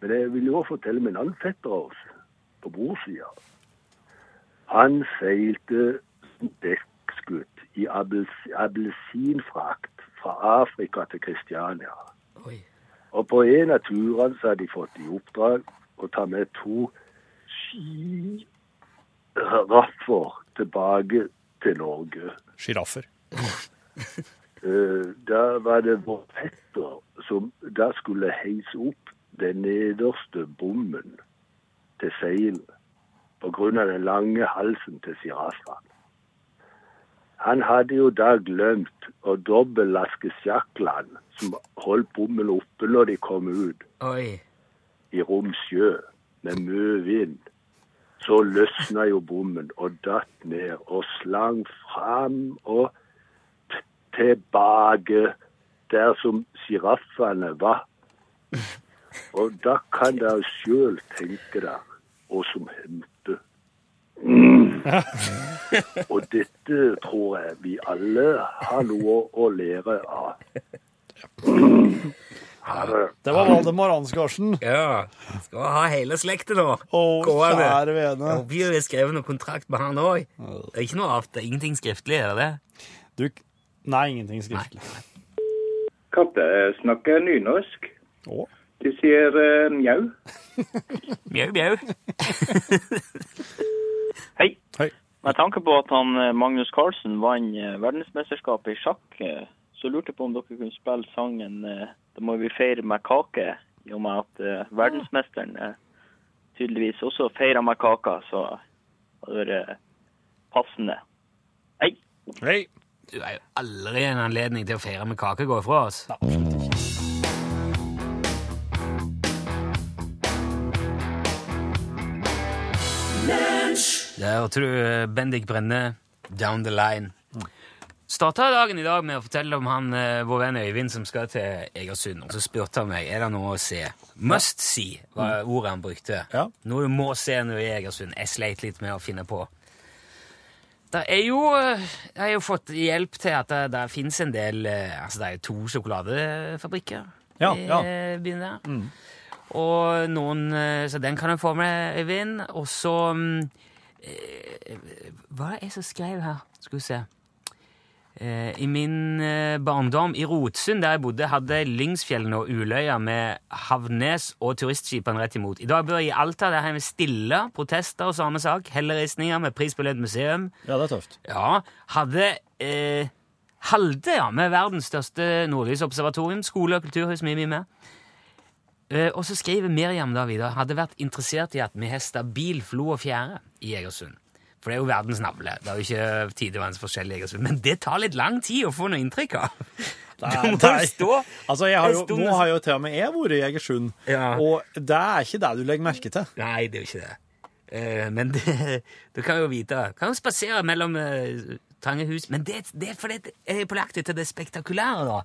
Men jeg vil jo også fortelle min en annen fetter av oss på bordsida. Han seilte dekkskutt i abelsinfrakt appelsinfrakt fra Afrika til Kristiania. Oi. Og på en av turene så hadde de fått i oppdrag å ta med to skiraffer tilbake til Norge. Sjiraffer. Eh, Da var det vår fetter som da skulle heise opp den nederste bommen til seilet av den lange halsen til sjiraffen. Han hadde jo da glemt å dobbeltlaske sjakklene som holdt bommen oppe når de kom ut Oi. i rom sjø. med mye vind, så løsna jo bommen og datt ned og slang fram og tilbake der som sjiraffene var. *laughs* Og da kan dere sjøl tenke dere hva som hendte. Mm. *laughs* Og dette tror jeg vi alle har noe å lære av. Ha det. Det var Valdemar Ansgarsen. Ja, skal ha hele slekten nå. Å, Gående. kjære vene. jo er skrevet noe kontrakt med han òg. Det er ikke noe av det, ingenting skriftlig, er det det? Du, nei, ingenting skriftlig. Katte snakker nynorsk. Å, De sier uh, *laughs* mjau. Mjau, mjau. *laughs* Hei. Hei. Med tanke på at han eh, Magnus Carlsen vant eh, verdensmesterskapet i sjakk, så lurte jeg på om dere kunne spille sangen 'Da må vi feire med kake', i og med at verdensmesteren tydeligvis også feira med kaka, så hadde det vært passende. Hei. Hei. Du er jo aldri en anledning til å feire med kake gå ifra oss. Der hørte du Bendik Brenne, Down the Line. Starta dagen i dag med å fortelle om han, eh, vår venn Øyvind som skal til Egersund. Og så spurte han meg er det noe å se. Must see var ordet han brukte. Ja. Noe du må se når du er i Egersund. Jeg sleit litt med å finne på. Det er jo, eh, jeg har jo fått hjelp til at det, det finnes en del eh, Altså, det er jo to sjokoladefabrikker Ja, i ja. eh, byen der. Og noen Så den kan jeg få med, Øyvind. Og så mm, Hva er det jeg som skrev her? Skal vi se. Eh, I min eh, barndom i Rotsund, der jeg bodde, hadde Lyngsfjellene og Uløya med Havnes og turistskipene rett imot. I dag bor jeg i Alta, der har vi stille protester og samme sak. Helleristninger med prisbelønt museum. Ja, det er tøft. Ja, hadde eh, Halde, ja, med verdens største nordlysobservatorium. Skole og kulturhus, mye, mye mer. Eh, og så skriver Miriam da videre hadde vært interessert i at vi har stabil flo og fjære i Egersund. For det er jo verdens navle. Det er jo ikke tidevannsforskjell i Egersund. Men det tar litt lang tid å få noe inntrykk av. *laughs* *laughs* Du må Nei. stå Altså, jeg har jo, nå har jo til og med jeg vært i Egersund, Ja. og det er ikke det du legger merke til. Nei, det er jo ikke det. Eh, men det, du kan jo vite Kan jo spasere mellom eh, trange hus. Men det, det er fordi jeg er på jakt etter det spektakulære, da.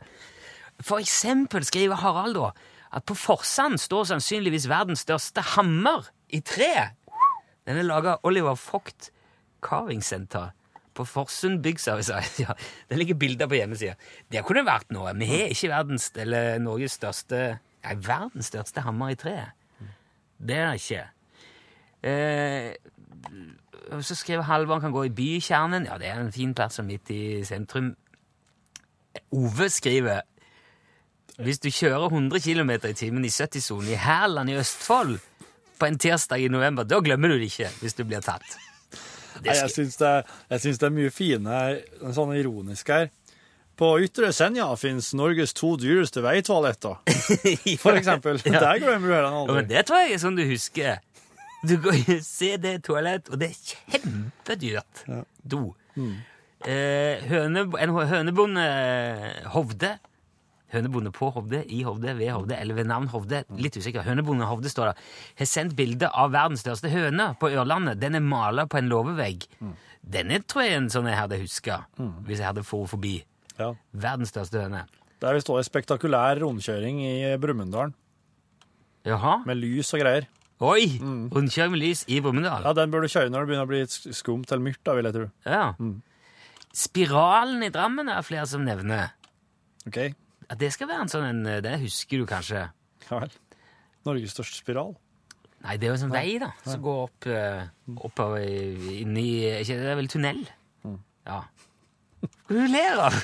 For eksempel skriver Harald da at på Forsand står sannsynligvis verdens største hammer i tre. Den er laga av Oliver Vogt Carving Center på Forsund Byggservice. *laughs* Ja, det ligger bilder på hjemmesida. Det kunne vært noe. Vi har ikke verdens, eller Norges største Nei, verdens største hammer i tre. Det er det ikke. Eh, så skriver Halvor kan gå i bykjernen. Ja, det er en fin plass midt i sentrum. Ove skriver hvis du kjører 100 km i timen i 70-sonen i Hærland i Østfold på en tirsdag i november, da glemmer du det ikke hvis du blir tatt. Nei, jeg syns det, det er mye fine, sånn ironisk her. På Ytre Senja fins Norges to dyreste veitoaletter, *laughs* for eksempel. Ja. Der glemmer du heller Ja, aldri. men det tror jeg er sånn du husker. Du går og ser det toalett, og det er kjempedyrt. Do. Eh, høne, en hønebonde Hovde. Hønebonde på Hovde, i Hovde, ved Hovde, eller ved navn Hovde. Litt usikker. Hønebonde Hovde står der. Har sendt bilde av verdens største høne på Ørlandet. Den er mala på en låvevegg. Denne tror jeg er en sånn jeg hadde huska hvis jeg hadde vært forbi. Ja. Verdens største høne. Der vi står i spektakulær rundkjøring i Brumunddal, Jaha. med lys og greier. Oi! Rundkjøring med lys i Brumunddal. Ja, Den bør du kjøre når det begynner å bli sk- skumt eller myrt, da, vil jeg tro. Ja. Spiralen i Drammen er flere som nevner. Ok? At det skal være en sånn en Det husker du kanskje? Ja vel. Norges største spiral. Nei, det er jo en sånn vei, da, som går opp eh, oppover i- ikke, Det er vel tunnel? Ja. Hva er du ler av?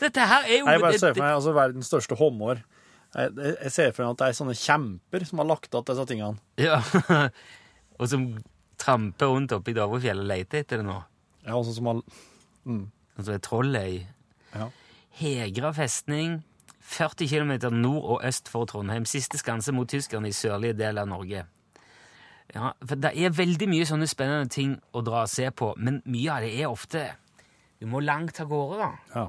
Dette her er jo Nei, Jeg bare ser for meg altså, verdens største hummer. Jeg, jeg ser for meg at det er sånne kjemper som har lagt igjen disse tingene. Ja. *laughs* Og som tramper rundt oppe i Dovrefjell og leter etter det nå. Ja, sånn som har Altså et trollet i Ja. Hegra festning, 40 km nord og øst for Trondheim. Siste skanse mot tyskerne i sørlige del av Norge. Ja, for Det er veldig mye sånne spennende ting å dra og se på, men mye av det er ofte Du må langt av gårde, da. Ja.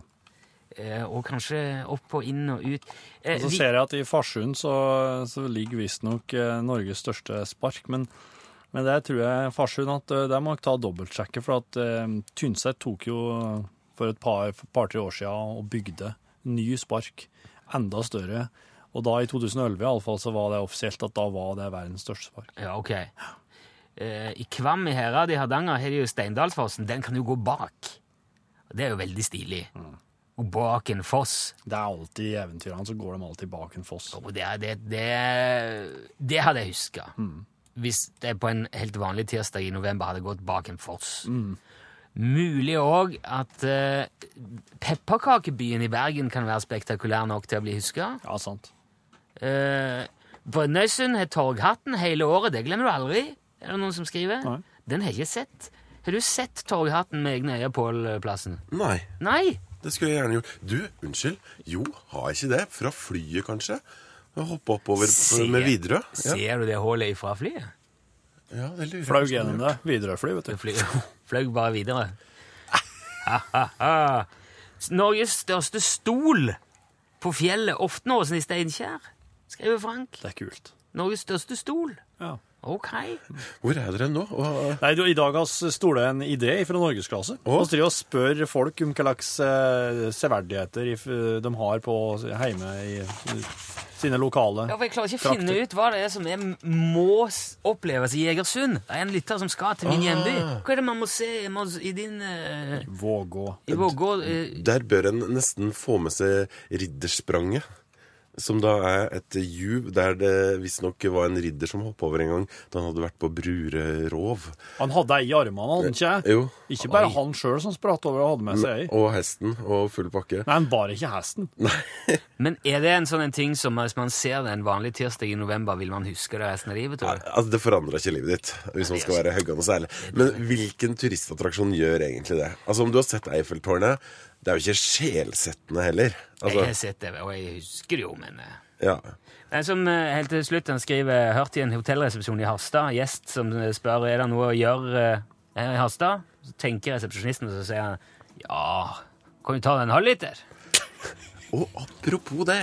Eh, og kanskje opp og inn og ut. Eh, Og så ser jeg at i Farsund så, så ligger visstnok eh, Norges største spark, men, men det tror jeg Farsund at eh, der må jeg ta dobbeltsjekke, for at uh, Tynset tok jo for et par-tre par-tre år siden og bygde ny spark, enda større. Og da i 2011 i alle fall, så var det offisielt at da var det verdens største spark. Ja, ok. Eh, I Kvam i Herad i Hardanger har de jo Steindalsfossen. Den kan jo gå bak. Det er jo veldig stilig. Og bak en foss. Det er alltid i eventyrene, så går de alltid bak en foss. Oh, det, det, det, det hadde jeg huska. Hvis det på en helt vanlig tirsdag i november hadde gått bak en foss. Mulig òg at uh, pepperkakebyen i Bergen kan være spektakulær nok til å bli huska. Ja, sant. Uh, Brønnøysund har Torghatten hele året. Det glemmer du aldri. Er det noen som skriver? Nei. Den har jeg ikke sett. Har du sett Torghatten med egne øyne, Pål-plassen? Nei, Nei! det skulle jeg gjerne gjort. Du, unnskyld. Jo, har jeg ikke det? Fra flyet, kanskje? Hoppe oppover med Widerøe? Ja. Ser du det hullet fra flyet? Ja, det lurer Flaug på. gjennom det. Widerøe-fly, vet du. fly- *laughs* fløy bare videre. Ha, ha, ha. Norges største stol på fjellet Oftenåsen i Steinkjer, skriver Frank. Det er kult. Norges største stol. Ja. Ok. Hvor er dere nå? Hva- Nei, du, I dag har vi stolet en idé fra norgesklasse. Å? Vi driver og spør folk om hva slags eh, severdigheter de har på hjemme i sine lokale Ja, for Jeg klarer ikke å finne ut hva det er som er, må oppleves i Egersund. Det er en lytter som skal til min hjemby. Hva er det man må se må, i din uh, Vågå. I Vågå? uh, Der bør en nesten få med seg ridderspranget. Som da er et juv der det visstnok var en ridder som hoppa over en gang da han hadde vært på Brurerov. Han hadde ei i armene, hadde han ikke? Jo. Ikke bare Oi. han sjøl som spratt over og hadde med seg ei. Og hesten og full pakke. Nei, han bar ikke hesten. *laughs* Nei. Men er det en sånn en ting som hvis man ser det en vanlig tirsdag i november, vil man huske det resten av livet? tror du? Altså, Det forandrer ikke livet ditt, hvis man skal være høggende særlig. Men hvilken turistattraksjon gjør egentlig det? Altså, Om du har sett Eiffeltårnet, det er jo ikke sjelsettende heller. Altså, Jeg har sett det, og jeg husker det jo, men eh, ja. Som eh, helt til slutt han skriver Hørt i en hotellresepsjon i Harstad. Gjest som eh, spør er det noe å gjøre her i Harstad. Så tenker resepsjonisten, og så sier han ja, kan vi ta en halvliter? Og apropos det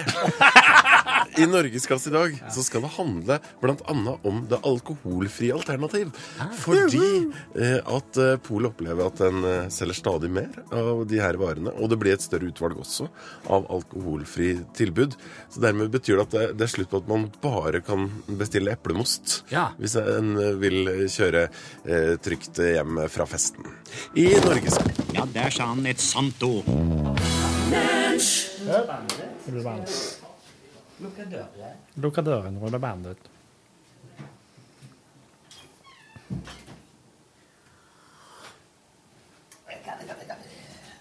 *laughs* I Norgesklasse i dag så skal det handle annet om det alkoholfrie alternativ. Fordi eh, at eh, Polet opplever at den eh, selger stadig mer av de her varene. Og det blir et større utvalg også av alkoholfri tilbud. Så dermed betyr det at det, det er slutt på at man bare kan bestille eplemost Ja. hvis en eh, vil kjøre eh, trygt hjem fra festen. I Norges... Ja, der sa han et sant ord. Lukka døren, rulle bandet.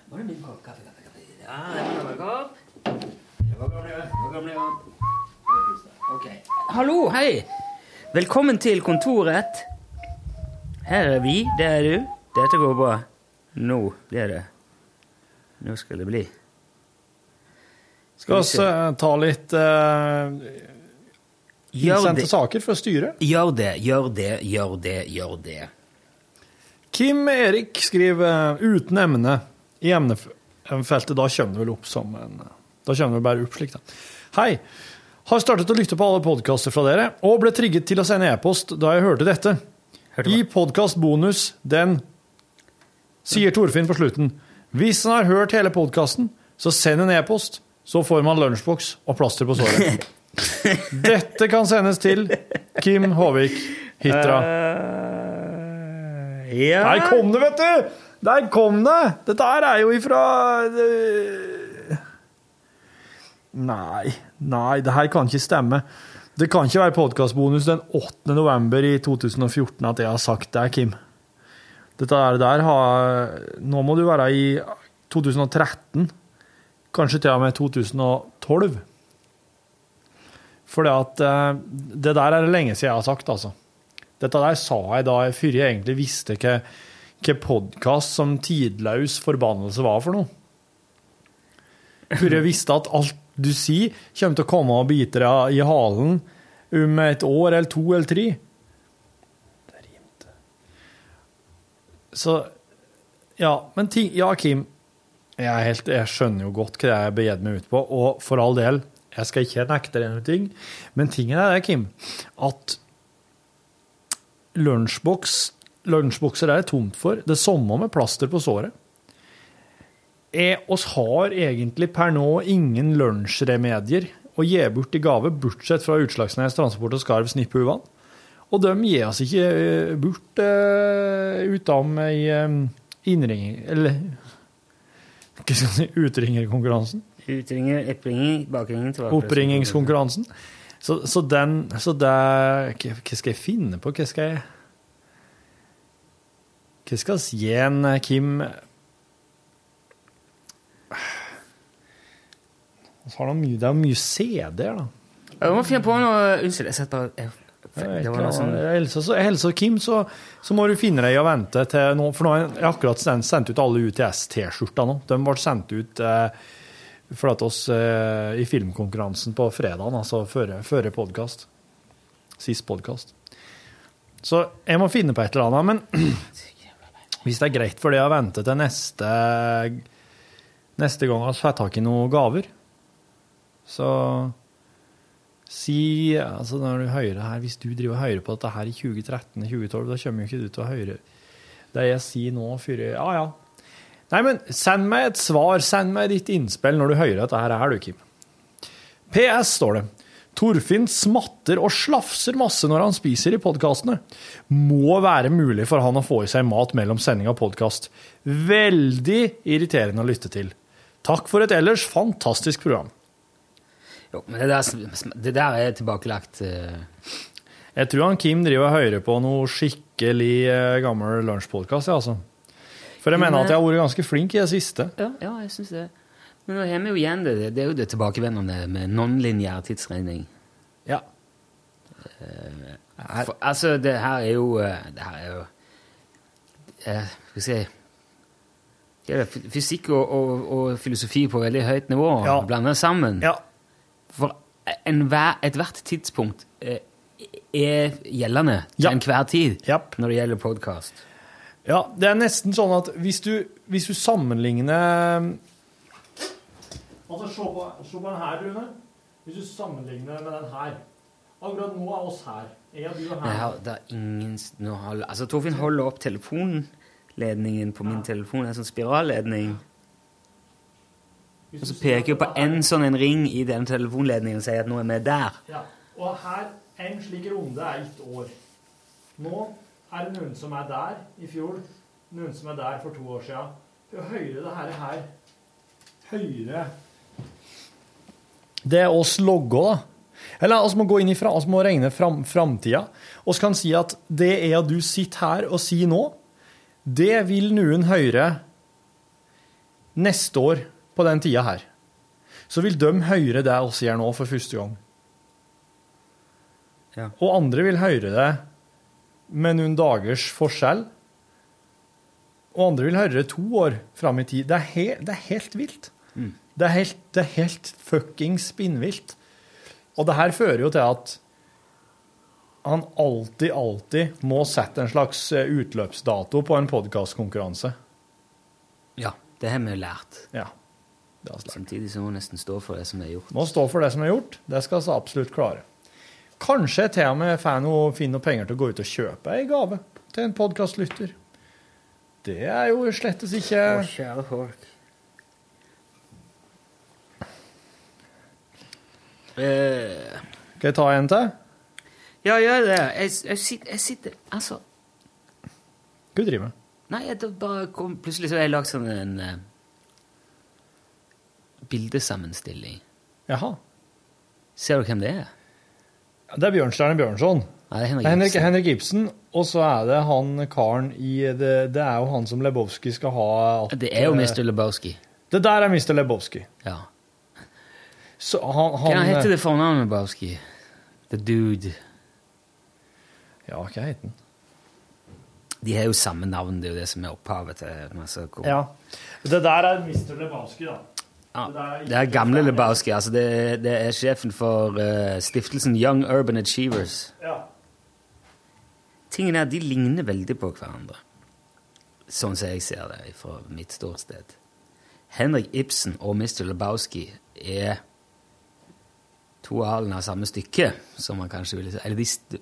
Var det min kopp kaffe, kaffe, kaffe? Ja, det var kopp. Det var gamle, det var gamle. Ok. Hallo, hei. Velkommen til kontoret. Her er vi, det er du. Dette går bra. Nå, er det. Nå skal det bli. Skal vi ta litt uh, innsendte saker fra styret? gjør det, gjør det, gjør det, gjør det. Kim Erik skriver uten emne i emnefeltet. Da kommer det vel opp som en Da kommer det bare opp slik, da. Hei. Har startet å lytte på alle podkaster fra dere, og ble trigget til å sende e-post da jeg hørte dette. Hørte I podkastbonus den sier Torfinn på slutten Hvis han har hørt hele podkasten, så send en e-post. Så får man lunsjboks og plaster på såret. *laughs* Dette kan sendes til Kim Håvik Hitra. Uh, ja. Der kom det, vet du! Der kom det! Dette her er jo ifra eh, Nei, nei, det her kan ikke stemme. Det kan ikke være podkastbonus den 8. november i 2014 at jeg har sagt det, Kim. Dette der, der har Nå må du være i 2013. Kanskje til og med 2012. For eh, Det der er det lenge siden jeg har sagt, altså. Dette der sa jeg da jeg før jeg egentlig visste hva, hva podkast som tidløs forbannelse var for noe. Før jeg visste at alt du sier, kommer til å komme og bite deg i halen om et år eller to eller tre. Det rimte. Så Ja, men ting Ja, Kim. Jeg, helt, jeg skjønner jo godt hva jeg begir meg ut på, og for all del, jeg skal ikke nekte deg noen ting, men tingen er det, Kim, at lunsjboks, lunsjbokser er det tomt for. Det samme med plaster på såret. Er, oss har egentlig per nå ingen lunsjremedier å gi bort i gave, bortsett fra Utslagsnes Transport og Skarv Snipphuvan. Og de gir oss ikke eh, bort uh, utenom i um, innringing Eller hva skal si, utringerkonkurransen. Utringer, oppringer, bakringer, tilbake. Oppringingskonkurransen. Så, så den Så det hva, skal jeg finne på? Hva skal jeg Hva skal vi gi en Kim det er mye CD-er, da. Jeg må finne på noe Unnskyld, jeg setter bare Det var noe sånn Else så, Else og Kim, så, så må du finne deg i å vente til nå, for nå har jeg akkurat sendt, sendt ut alle UTS-T-skjorta nå. De ble sendt ut eh, for at oss eh, i filmkonkurransen på fredag, altså før, før podkast. Sist podkast. Så jeg må finne på et eller annet, men *clears throat* hvis det er greit for deg å vente til neste, neste gang vi får tak i noen gaver, så Si, altså når du hører her, Hvis du driver og hører på dette her i 2013-2012, da kommer jo ikke du til å høre det jeg sier nå. For, ja, ja. Nei, men send meg et svar, send meg ditt innspill når du hører dette her, er du, Kim. PS, står det. Torfinn smatter og slafser masse når han spiser i podkastene. Må være mulig for han å få i seg mat mellom sending og podkast. Veldig irriterende å lytte til. Takk for et ellers fantastisk program. Jo, men det der, det der er tilbakelagt. Uh... Jeg tror han Kim driver og hører på noe skikkelig eh, gammel lunsjpodkast, ja, altså. For jeg mener at jeg har vært ganske flink i det siste. Ja, ja jeg synes det. Men nå har vi jo igjen det. Det er jo det tilbakevendende med non-lineær tidsregning. Ja. Uh, for, altså, det her er jo eh, Det her er jo eh, Skal vi si det er Fysikk og, og, og filosofi på veldig høyt nivå Ja. blanda sammen. Ja. For ethvert tidspunkt eh, er gjeldende til Ja. enhver tid yep. når det gjelder podkast. Ja, det er nesten sånn at hvis du, hvis du sammenligner Altså, se på, se på den her, Rune. Hvis du sammenligner med den her. Akkurat nå er oss her. Jeg og du er her. Nei, det er ingen nå Altså, Torfinn holder opp telefonledningen på min telefon, en sånn spiralledning. Og så peker jo på en sånn en ring i den telefonledningen og sier at nå er vi der. Ja. Og her, en slik runde er ett år. Nå er det noen som er der i fjor, noen som er der for to år siden. Jo høyere det her er her, høyere Det er oss logger, da. Eller vi må gå inn i fra, vi må regne fram, framtida. Vi kan si at det er at du sitter her og sier nå, det vil noen høre neste år på den tida her. Så vil de høre det oss gjør nå for første gang. Ja. Og andre vil høre det med noen dagers forskjell. Og andre vil høre det to år fram i tid. Det er, he det er helt vilt. Det, er helt, det er helt fuckings spinnvilt. Og det her fører jo til at han alltid, alltid må sette en slags eh, utløpsdato på en podkastkonkurranse. Ja, det har vi lært. Ja. Det har vi lært. Samtidig så må hun nesten stå for det som er gjort. Må stå for det som er gjort. Det skal vi absolutt klare. Kanskje til og med får noe, finner noe penger til å gå ut og kjøpe ei gave til en podkastlytter. Det er jo slettes ikke kjære folk. Eh, Skal jeg ta en til? ja, gjør det. Jeg, jeg, sitter, jeg sitter Altså Hva du driver med? Nei, jeg da bare kom, plutselig så har jeg lagd sånn en eh, bildesammenstilling. Jaha. Ser du hvem det er? Det er Bjørnstjerne Bjørnson. Nei, det er Henrik Henrik, Ibsen. Henrik Ibsen. Og så er det han karen i det, det er jo han som Lebowski skal ha at, Det er jo Mr. Lebowski. Det der er Mr. Lebowski. Ja. Så han, Hva heter det fornavnet Lebowski? The Dude. Ja, hva heter han? De har jo samme navn, det er jo det som er opphavet til masse Ja. Det der er Mr. Lebowski, da. Ja, Det er gamle. Lebowski. Altså det, det er sjefen for uh, stiftelsen Young Urban Achievers. Ja. Tingene er, de ligner veldig på hverandre. Sånn som jeg ser det fra mitt ståsted. Henrik Ibsen og Mr. Lebowski er to halene av samme stykke, som man kanskje ville si. Eller de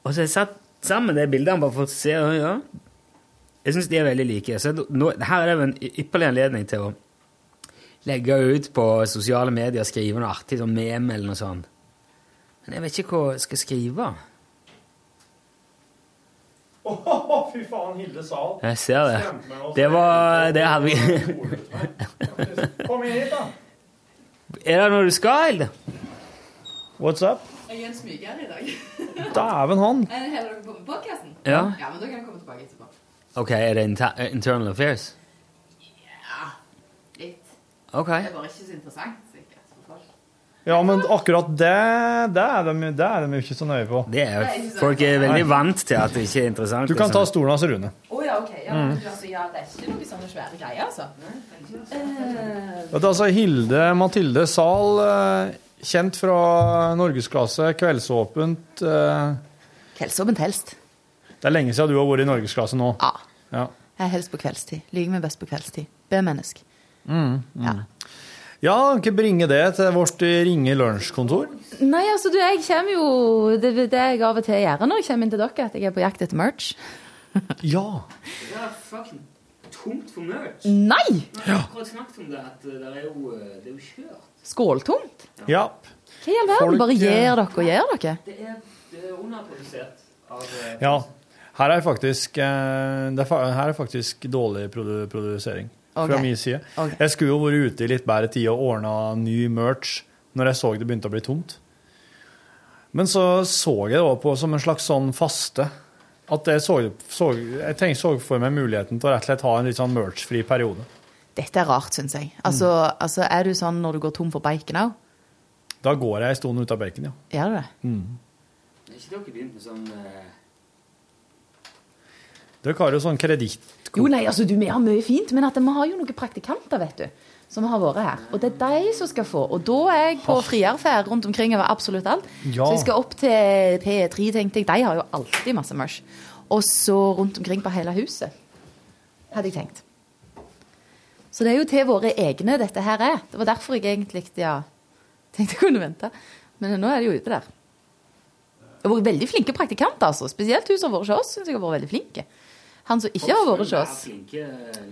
og så har jeg satt sammen de bildene bare for å se ja. Jeg syns de er veldig like. Så nå, her er det en ypperlig anledning til å legge ut på sosiale medier, skrive noe artig, sånn meme eller noe sånt. Men jeg vet ikke hva jeg skal skrive. fy faen, Hilde Sahl. Jeg ser det. Det var Det hadde vi Kom inn hit, da. Er det noe du skal, Hilde? What's up? Jeg er en smyger i dag. *laughs* Dæven han. Er det Heller dere på podcasten? Ja. Ja, men da kan jeg komme tilbake etterpå. Ok, er det inter internal affairs? Ja, litt. Ok. Det er bare ikke så interessant, sikkert, for folk. Ja, men akkurat det, det er de, det er de jo ikke så nøye på. Det er, folk er veldig vant til at det ikke er interessant. Du kan ta stolen hans, Rune. Å ja, OK. Ja, Mm. altså, ja, det er ikke noe sånne svære greier, altså. Vet du, altså, Hilde Mathilde Zahl, eh, kjent fra norgesklasse, kveldsåpent. eh, Kveldsåpent helst. Det er lenge siden du har vært i norgesklasse nå. Ja. Ja. Jeg er helst på kveldstid. Liker meg best på kveldstid. B-menneske. Mm, mm. Ja, ikke bringe det til vårt ringe lunsjkontor. Nei, altså, du, jeg kommer jo Det er det jeg av og til gjør når jeg kommer inn til dere, at jeg er på jakt etter merch. *laughs* Ja. Det er fucking tomt for merch. Nei! Vi har akkurat snakket om det, at det er jo, det er jo kjørt. Skåltomt? Ja. Hva i all verden? Bare gjør dere og gjør dere? Det er, det er underprodusert av eh, Ja. Her er faktisk, eh, det er, her er faktisk dårlig produ produsering fra min side. Okay. Jeg skulle jo vært ute i litt bedre tid og ordna ny merch når jeg så det begynte å bli tomt. Men så så jeg det også på som en slags sånn faste. At jeg så, så, jeg tenkte, så for meg muligheten til å rett og slett ha en litt sånn merch-fri periode. Dette er rart, syns jeg. Altså, altså, er du sånn når du går tom for bacon òg? Da går jeg en stund ut av bacon, ja. Gjør du det? Mm. Er ikke dere begynt med sånn uh... Dere har jo sånn kreditt... Jo, nei, altså, du, vi har mye fint, men at vi har jo noen praktikanter, vet du, som har vært her. Og det er de som skal få. Og da er jeg på frierferd rundt omkring over absolutt alt. Ja. Så jeg skal opp til P3, tenkte jeg. De har jo alltid masse merch. Og så rundt omkring på hele huset, hadde jeg tenkt. Så det er jo til våre egne dette her er. Det var derfor jeg egentlig ja, tenkte jeg kunne vente. Men nå er de jo ute der. Det har vært veldig flinke praktikanter, altså. Spesielt hun som har vært hos oss, syns jeg har vært veldig flinke. Han som ikke har vært hos oss,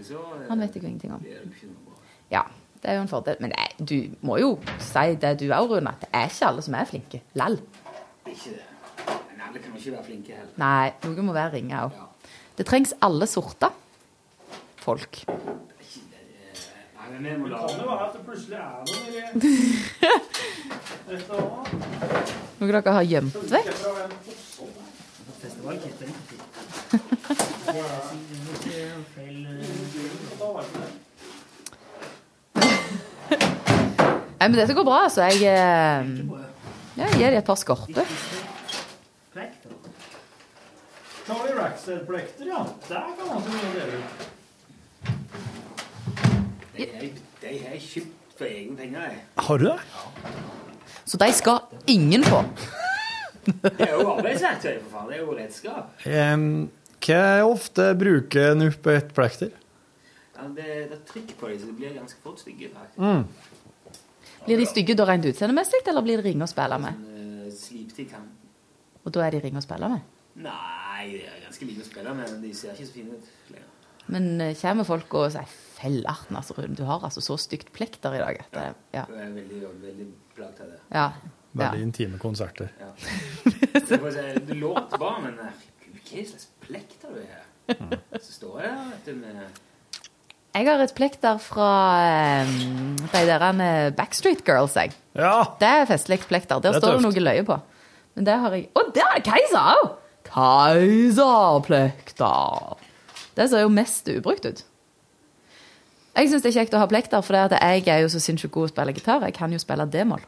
så, eh, han vet jeg jo ingenting om. Ja, det er jo en fordel. Men nei, du må jo si det du òg, Rune, at det er ikke alle som er flinke. Lall. Ikke det. Men alle kan ikke være flinke heller. Nei, noen må være ringe òg. Det trengs alle sorter folk. Nei, men det la jo være at det plutselig er noe Noe *laughs* dere har gjemt vekk. Nei, men dette går bra, altså. Jeg, eh, ja, jeg gir dem et par skorper. Charlie Rackstead-plekter, ja. Der kan man ikke dele ut. De har- jeg kjøpt for egne penger. Har du det? Så de skal ingen få. Det er jo arbeidsverktøy, for faen. Det er jo redskap. Um, hva ofte bruker en opp et plekter? Ja, det, det er trykk på dem, så de blir ganske fort stygge. Mm. Blir de stygge da rent utseendemessig, eller blir de ringe å spille med? Sånn, uh. Og da er de ringe å spille med? Nei, de er ganske like å spille med, men de ser ikke så fine ut lenger. Men uh, kommer folk og sier 'fellerten', altså, Rune, du har altså så stygt plekter i dag. Det- ja. Jeg er veldig, veldig plaget av det. Ja. Veldig intime konserter. Ja. Si, du låter bare, men eh, hva slags plekter du har? Så står jeg der vet du, med Jeg har et plekter fra eh, de der eh, Backstreet Girls, jeg. Ja. Det er festlig plekter. Der Det er står det noe løye på. Men det har jeg Å, der er Keiser òg! Keiserplekter. Det ser jo mest ubrukt ut. Jeg syns det er kjekt å ha plekter, for det at jeg er jo så sinnssykt god å spille gitar. Jeg kan jo spille d-moll.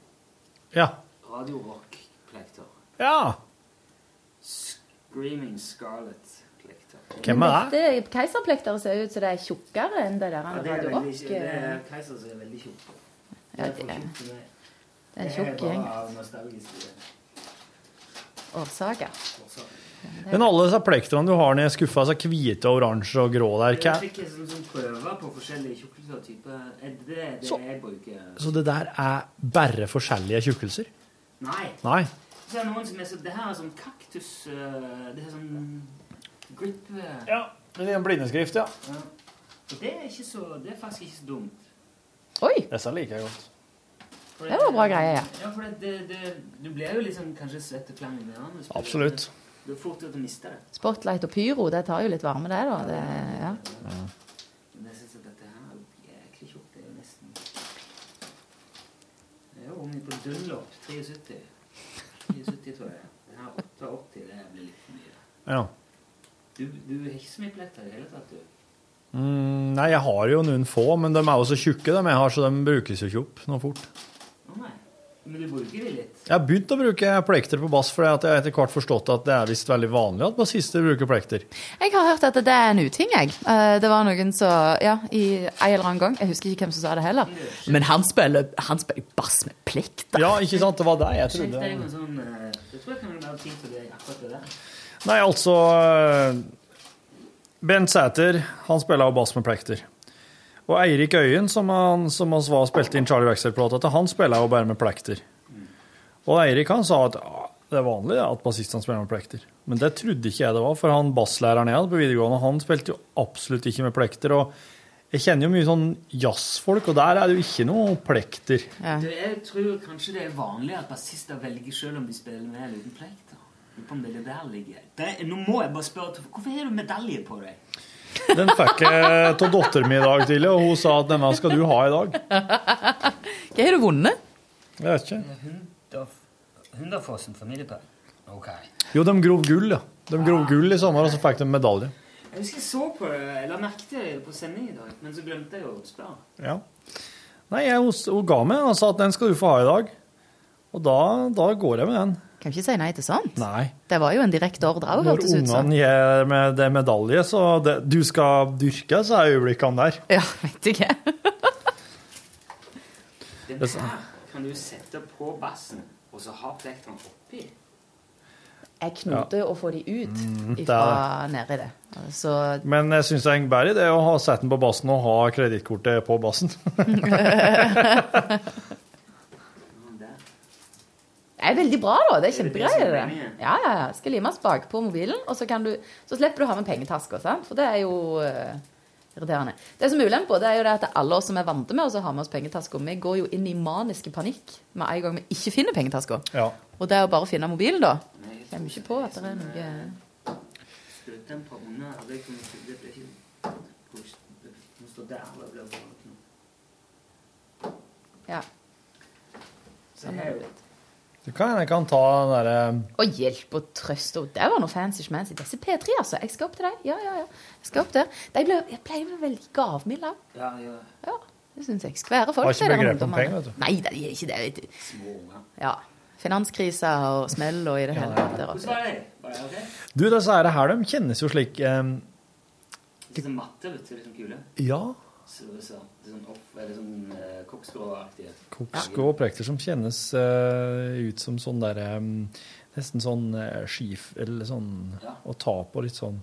Ja. Radiorock-plekter. Ja. Screaming Scarlet-plekter. Hvem er det? Dette Keiserplekter ser ut som det er tjukkere enn det der Ja, det er veldig, Rock. det er Keiser som er veldig tjukk. Ja, det er- det er en tjukk gjeng. Årsaker. Men alle disse plektrene du har nedi skuffa, så hvite, oransje og grå der, hva Jeg fikk sånn, sånn prøver på forskjellige tjukkelser og typer. Er det det, det Så- jeg bruker? Så det der er bare forskjellige tjukkelser? Nei. Nei. Så er det noen som er så, det her er sånn kaktus øh, Det er sånn grip øh. Ja, det er en blindeskrift, ja. ja. Og det er, ikke så, det er faktisk ikke så dumt. Oi! Disse liker jeg godt. Det, Det var bra greie, ja. Ja, for det, det, det, du blir jo liksom kanskje svett og klam i ørene. Absolutt. Du er fort til å miste det. Spotlight og pyro, det tar jo litt varme, det, da. Det, ja. Men jeg synes at dette her er jo jæklig tjukt. Det er jo nesten Det er jo om på Dunlop 73. 73, tror jeg. Den her 88, det blir litt for mye. Ja. Du, du har ikke så mye pletter i det hele tatt, du. Mm, nei, jeg har jo noen få, men de er jo så tjukke, de jeg har, så de brukes jo ikke opp noe fort. Å nei. Men du bruker de litt. Jeg har begynt å bruke plekter på bass, for jeg har etter hvert forstått at det er visst veldig vanlig at bassister bruker plekter. Jeg har hørt at det er en uting, jeg. Eh, Det var noen som Ja, i en eller annen gang. Jeg husker ikke hvem som sa det heller. Men han spiller, han spiller bass med plekter. Ja, ikke sant? Det var det jeg trodde. med sånn eh, Det tror jeg kan være fint for deg, akkurat det der. Nei, altså eh, Bent Sæter, han spiller bass med plekter. Og Eirik Øyen, som han som oss var spilte inn Charlie Wexler-plata til, han spiller jo bare med plekter. Og Eirik han sa at ja, det er vanlig at bassistene spiller med plekter. Men det trodde ikke jeg det var, for han basslæreren jeg hadde på videregående, han spilte jo absolutt ikke med plekter. Og jeg kjenner jo mye sånn jazzfolk, og der er det jo ikke noe plekter. Du, jeg tror kanskje det er vanlig at bassister velger selv om de spiller med eller uten plekter. Lurer på om det er det der ligger. Det, er- nå må jeg bare spørre, hvorfor har du medalje på deg? Den fikk jeg av datteren min i dag tidlig, og hun sa at denne skal du ha i dag. *laughs* Hva har du vunnet? Jeg vet ikke. Hunderf- Hunderfossen familiepark. Ok. Jo, de grov gull, ja. De grov gull i sommer, og så fikk de medalje. Jeg husker jeg så på det, jeg la merke til det på sending i dag, men så glemte jeg å spørre. Ja. Nei, jeg, hun, hun ga meg og sa at den skal du få ha i dag. Og da, da går jeg med den. Kan ikke si nei til sånt. Nei. Det var jo en direkte ordre òg, Når hørtes ut som. ungene gir med det medalje, så det, du skal dyrke, så er øyeblikkene der. Ja, vet ikke. Den Det er her kan du sette på bassen, og så ha plekteren oppi. Jeg knodde å få de ut fra det ifra nedi det. Så Men jeg syns det er en bedre idé å ha sette den på bassen og ha kredittkortet på bassen. *laughs* *laughs* Det er veldig bra, da. Det er kjempegreier. det det er det. Ja, ja, ja. Skal limes bakpå mobilen, og så, kan du, så slipper du å ha med pengetasker. sant? For det er jo uh, irriterende. Det som er ulempe, det er jo det at alle oss som er vant med å ha med oss pengetasker, vi går jo inn i maniske panikk med en gang vi ikke finner pengetasker. Ja. Og det er jo bare å finne mobilen, da. Kommer ikke på at det er noe Støt den på under, det ble ikke Det må stå der, og det blir bare ikke. Ja. Sånn er er jo Du kan jeg kan ta den derre Og hjelp og trøst. Og det var noe fancy schmancy. Disse P3, altså. Jeg skal opp til deg. Ja, ja, ja. Jeg skal opp der. De ble, jeg pleier å være veldig gavmilde. Ja, ja. Ja, det syns jeg. Skvære folk. Har ikke begrep om penger, vet du. Nei, de er ikke det. Små unger. Ja. Finanskrisa og smell og i det hele tatt. der Hvordan oppe. var det? Var det ok? Du, disse her, her de kjennes jo slik um, Disse matte, vet du, sånn kule. Ja. Så, så, det er sånn off, eller sånn koksgråaktige. Koksko og som kjennes uh, ut som sånn der um, Nesten sånn uh, skif... Eller sånn Ja. Å ta på litt sånn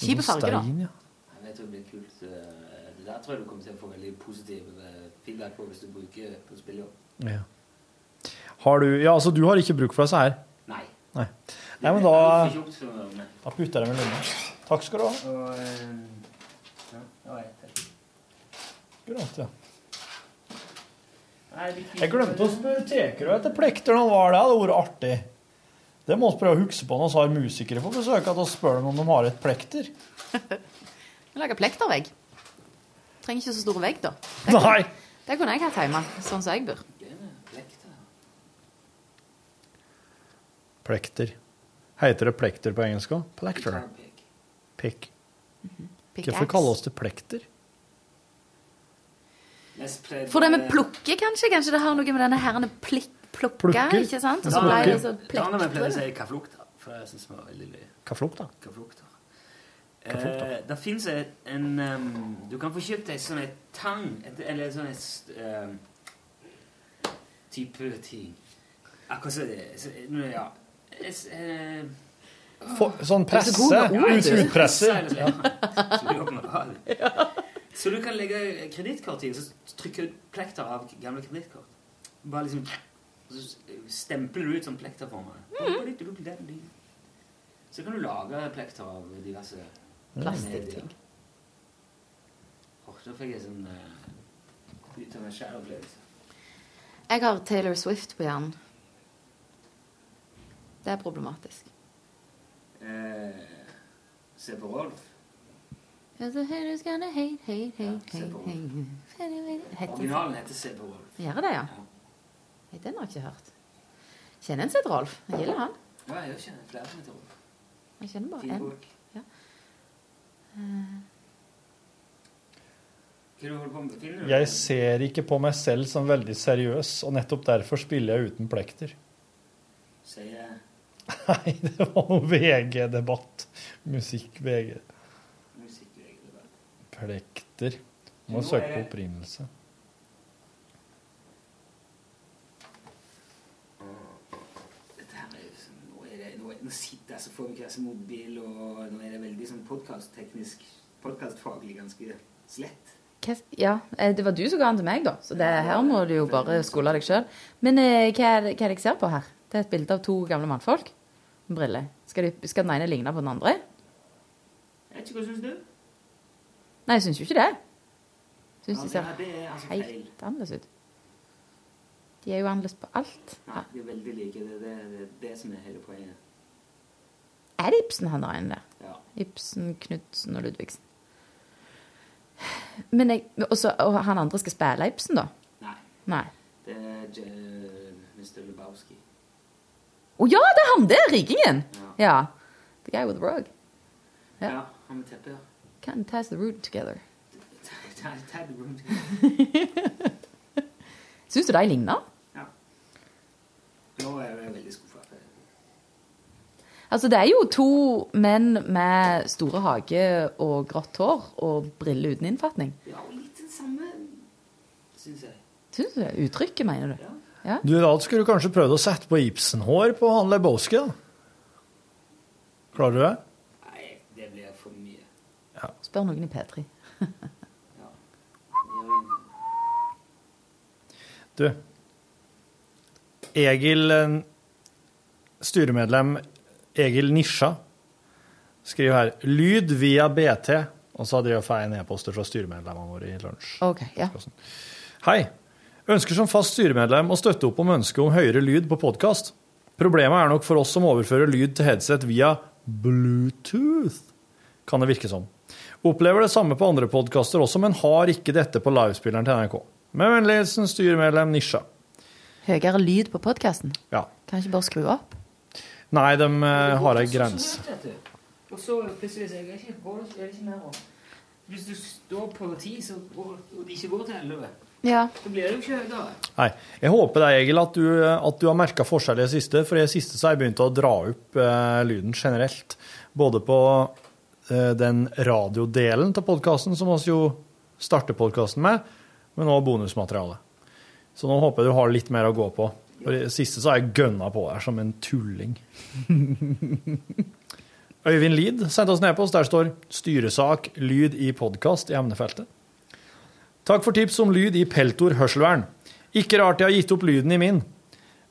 Kjipe sånn farger, da. Ja. Jeg vet det blir kult. eh, Det der tror jeg du kommer til å få veldig positiv eh, feedback på hvis du bruker på spillejobb. Ja. Har du Ja, altså, du har ikke bruk for disse her? Nei. Nei. Nei, men da. Da putter jeg dem i lomma. Takk skal du ha. Og, eh, ja, det var ett til. Akkurat, ja. Det. Jeg glemte å spørre Tekerø etter plekter når han var der. Det hadde vært artig. Det må vi prøve å huske på når vi har musikere på besøk, at vi spør dem om de har et plekter. *laughs* Vi lager plektervegg. Trenger ikke så stor vegg, da. Nei! Det kunne jeg hatt hjemme, sånn som jeg bor. Plekter. Heter det plekter på engelsk òg? Plekter. Pick. Hvorfor kaller oss det plekter? For det med plukke, kanskje? Kanskje det har noe med denne herrene plikk, plukke, plukke, ikke sant? Og Da så ble det så da har vi pleid å plektre. si kaflukta, for jeg syns det var veldig løye. Kaflukta? Kaflukter. Eh, det fins en um, Du kan få kjøpt ei sånn tang, et, eller en sånn um, type ting Akkurat som det så, Ja. Es, eh, For, sånn så presse. Utpresse? Ja. *laughs* *laughs* Så du kan legge kredittkort i, og så trykker du plekter av gamle kredittkort. Bare liksom Så stempler du ut sånn plekterformer. Så kan du lage plekter av diverse Plastikkting. Åh, da fikk jeg sånn uh, Ut av en sjælopplevelse. Jeg har Taylor Swift på hjernen. Det er problematisk. Eh, se på Rolf. Originalen heter på Rolf. Gjør det, ja? Den har jeg ikke hørt. Kjenner en seg til Rolf. Jeg gilder han. Ja, jeg kjenner flere som heter Rolf. Jeg kjenner bare én. Ja. Eh, Jeg ser ikke på meg selv som veldig seriøs, og nettopp derfor spiller jeg uten plekter. Sier Nei, *laughs* det var noe VG-debatt. Musikk-VG. Musikkdebatt. Må Nå søke på det- opprinnelse. Nå, er det, nå, er, nå sitter jeg så får vi ikke så mobil, og nå er det veldig sånn podkastteknisk Podkastfaglig ganske slett. ja, eh, det var du som ga den til meg, da. Så det, her må du jo bare skole deg sjøl. Men eh, hva, er det, hva er det jeg ser på her? Det er et bilde av to gamle mannfolk med briller. Skal, de, skal den ene ligne på den andre? Jeg vet ikke hva syns du? Nei, jeg syns jo ikke det. Syns Ja, de ser det er altså helt annerledes ut. De er jo annerledes på alt. Nei, de er veldig like. Det er det, det, det som er hele poenget. Er det Ibsen han har inne der? Ja. Ibsen, Knutsen og Ludvigsen. Men jeg, også, og han andre skal spille Ibsen, da? Nei. Nei. Det er Mr. Lubowski. Å ja, det er han der! Rikingen! Ja. Ja. The guy with the rug. Ja, han med teppet, ja. Can't ties the root together. *laughs* Syns du de ligner? Ja. Nå er jeg veldig skuffa. Altså, det er jo to menn med store hage og grått hår og briller uten innfatning. Ja, og litt den samme, syns jeg. Syns du det? Uttrykket, mener du? Ja. Du, da skulle du kanskje prøvd å sette på Ibsen-hår på han Lebowski, da. Klarer du det? Nei, det blir for mye. Spør noen i P3. *laughs* Du, Egil, eh, styremedlem Egil Nisja, skriver her lyd via BT. Og så hadde jeg fått en e-poster fra styremedlemmene våre i lunsj. Ok, ja. Hei. Ønsker som fast styremedlem å støtte opp om ønsket om høyere lyd på podkast. Problemet er nok for oss som overfører lyd til headset via Bluetooth, kan det virke som. Opplever det samme på andre podkaster også, men har ikke dette på livespilleren til NRK. Med vennlig hilsen styremedlem Nisja. Høyere lyd på podkasten? Ja. Kan ikke bare skru opp? Nei, de eh, har ei grense. Og så plutselig så er det ikke, er mer om. Hvis du står på ti, og det ikke går til elleve, Ja. så blir det jo ikke høyere. Nei. Jeg håper det, Egil, at du, at du har merka forskjell i det siste. For i det siste så har jeg begynt å dra opp eh, lyden generelt. Både på den radiodelen til podkasten, som vi jo starter podkasten med, men òg bonusmateriale. Så nå håper jeg du har litt mer å gå på. For det siste så har jeg gønna på her som en tulling. *laughs* Øyvind Lid sendte oss en e-post. Der står 'styresak lyd i podkast' i emnefeltet. Takk for tips om lyd i peltor hørselvern. Ikke rart jeg har gitt opp lyden i min.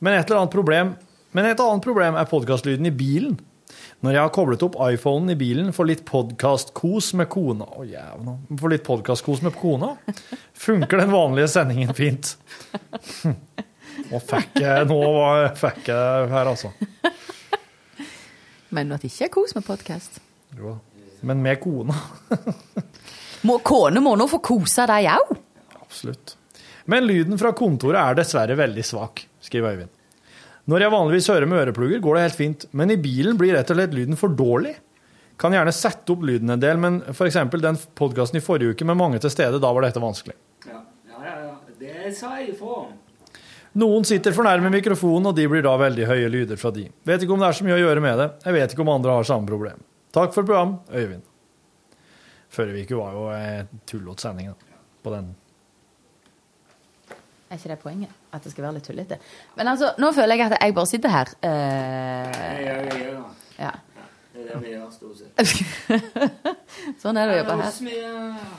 Men et eller annet problem Men et annet problem er podkastlyden i bilen. Når jeg har koblet opp iPhonen i bilen for litt podkastkos med kona Å, jævla. For litt podkastkos med kona, funker den vanlige sendingen fint. Nå fikk jeg, nå fikk jeg her, altså. Men at det ikke er kos med podkast? Jo. Men med kona. Må, kone må nå få kose deg òg. Absolutt. Men lyden fra kontoret er dessverre veldig svak, skriver Øyvind. Når jeg vanligvis hører med øreplugger, går det helt fint, men i bilen blir rett og slett lyden for dårlig. Kan gjerne sette opp lyden en del, men f.eks. den podkasten i forrige uke med mange til stede, da var dette vanskelig. Ja, ja, ja, ja. Det sa jeg ifra om. Noen sitter for nærme mikrofonen, og de blir da veldig høye lyder fra de. Vet ikke om det er så mye å gjøre med det. Jeg vet ikke om andre har samme problem. Takk for program, Øyvind. Uke var jo eh, tullete sending da, på den. Er ikke det poenget? At det skal være litt tullete? Men altså, nå føler jeg at jeg bare sitter her. Uh, Ja, ja, ja. ja. det vi gjør, stort sett. *laughs* Sånn er det å jobbe Er her. så mye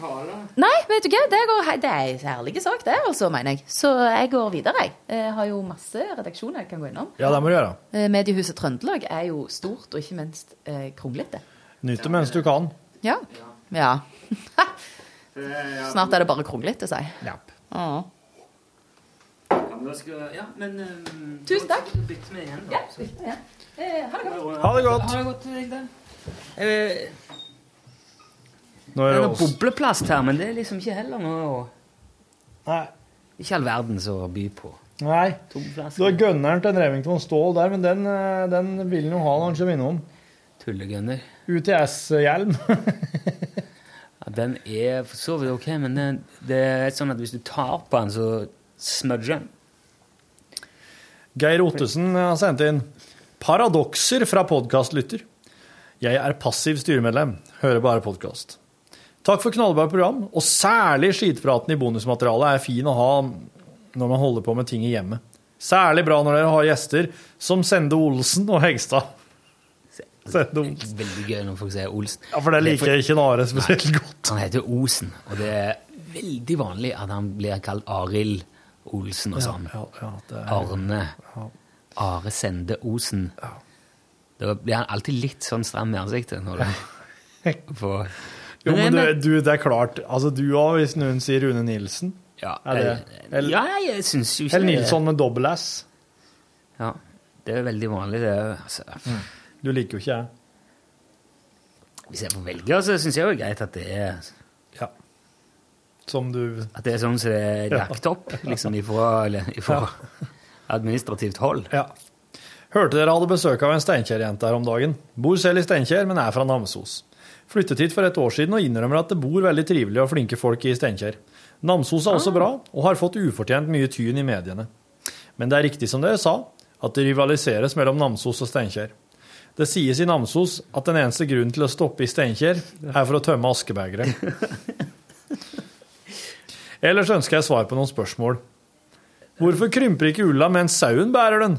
hale? Nei, vet du hva, det, går, det er en herlig sak, det, altså, mener jeg. Så jeg går videre, jeg. Jeg har jo masse redaksjoner jeg kan gå innom. Ja, det må du gjøre. Eh, Mediehuset Trøndelag er jo stort, og ikke minst eh, kronglete. Nyt det mens du kan. Ja. *laughs* ja. Snart er det bare kronglete, sier jeg. Ja. Ja. Ja, men skal, ja, men um, Tusen takk. Da med igjen, da. Ja. Eh, ha det godt. Ha det godt. Ha det godt til deg, da. Eh, Nå er det oss. bobleplast her, men det er liksom ikke heller noe Nei. Ikke all verdens å by på. Nei. Du har gunneren til en Remington Stål der, men den, eh, den vil han jo ha når han kommer innom. Tullegunner. UTS-hjelm. *laughs* Ja, den er for så vidt ok, men det, det er sånn at hvis du tar på den, så smudger den. Geir Ottesen har sendt inn paradokser fra podkastlytter. Jeg er passiv styremedlem, hører bare podkast. Takk for knallbart program, og særlig skitpraten i bonusmaterialet er fin å ha når man holder på med ting i hjemmet. Særlig bra når dere har gjester som Sende Olsen og Hegstad. Sende Olsen. Veldig gøy når folk sier Olsen. Ja, for det liker jeg ikke Nare spesielt godt. Han heter Osen, og det er veldig vanlig at han blir kalt Arild Olsen og sånn. Ja, ja, det er- Arne. Are Sende Osen. Da blir han alltid litt sånn stram i ansiktet når du *laughs* får *laughs* Jo, men det, du, det er klart. Altså, du òg, hvis noen sier Rune Nilsen. Ja, Er eller, ja, jeg syns jo ikke eller Nilsson med dobbel S. Ja, det er veldig vanlig, det. Altså. Du liker jo ikke jeg. Hvis jeg får velge, så syns jeg jo det er greit at det er Ja. Som du At det er sånn som det er lagt opp, liksom, ifra, eller, ifra administrativt hold. Ja. Hørte dere hadde besøk av en Steinkjer-jente her om dagen. Bor selv i Steinkjer, men er fra Namsos. Flyttet hit for et år siden og innrømmer at det bor veldig trivelige og flinke folk i Steinkjer. Namsos er også bra, og har fått ufortjent mye tyn i mediene. Men det er riktig som dere sa, at det rivaliseres mellom Namsos og Steinkjer. Det sies i Namsos at den eneste grunnen til å stoppe i Steinkjer er for å tømme askebegeret. *laughs* Ellers ønsker jeg svar på noen spørsmål. Hvorfor krymper ikke ulla mens sauen bærer den?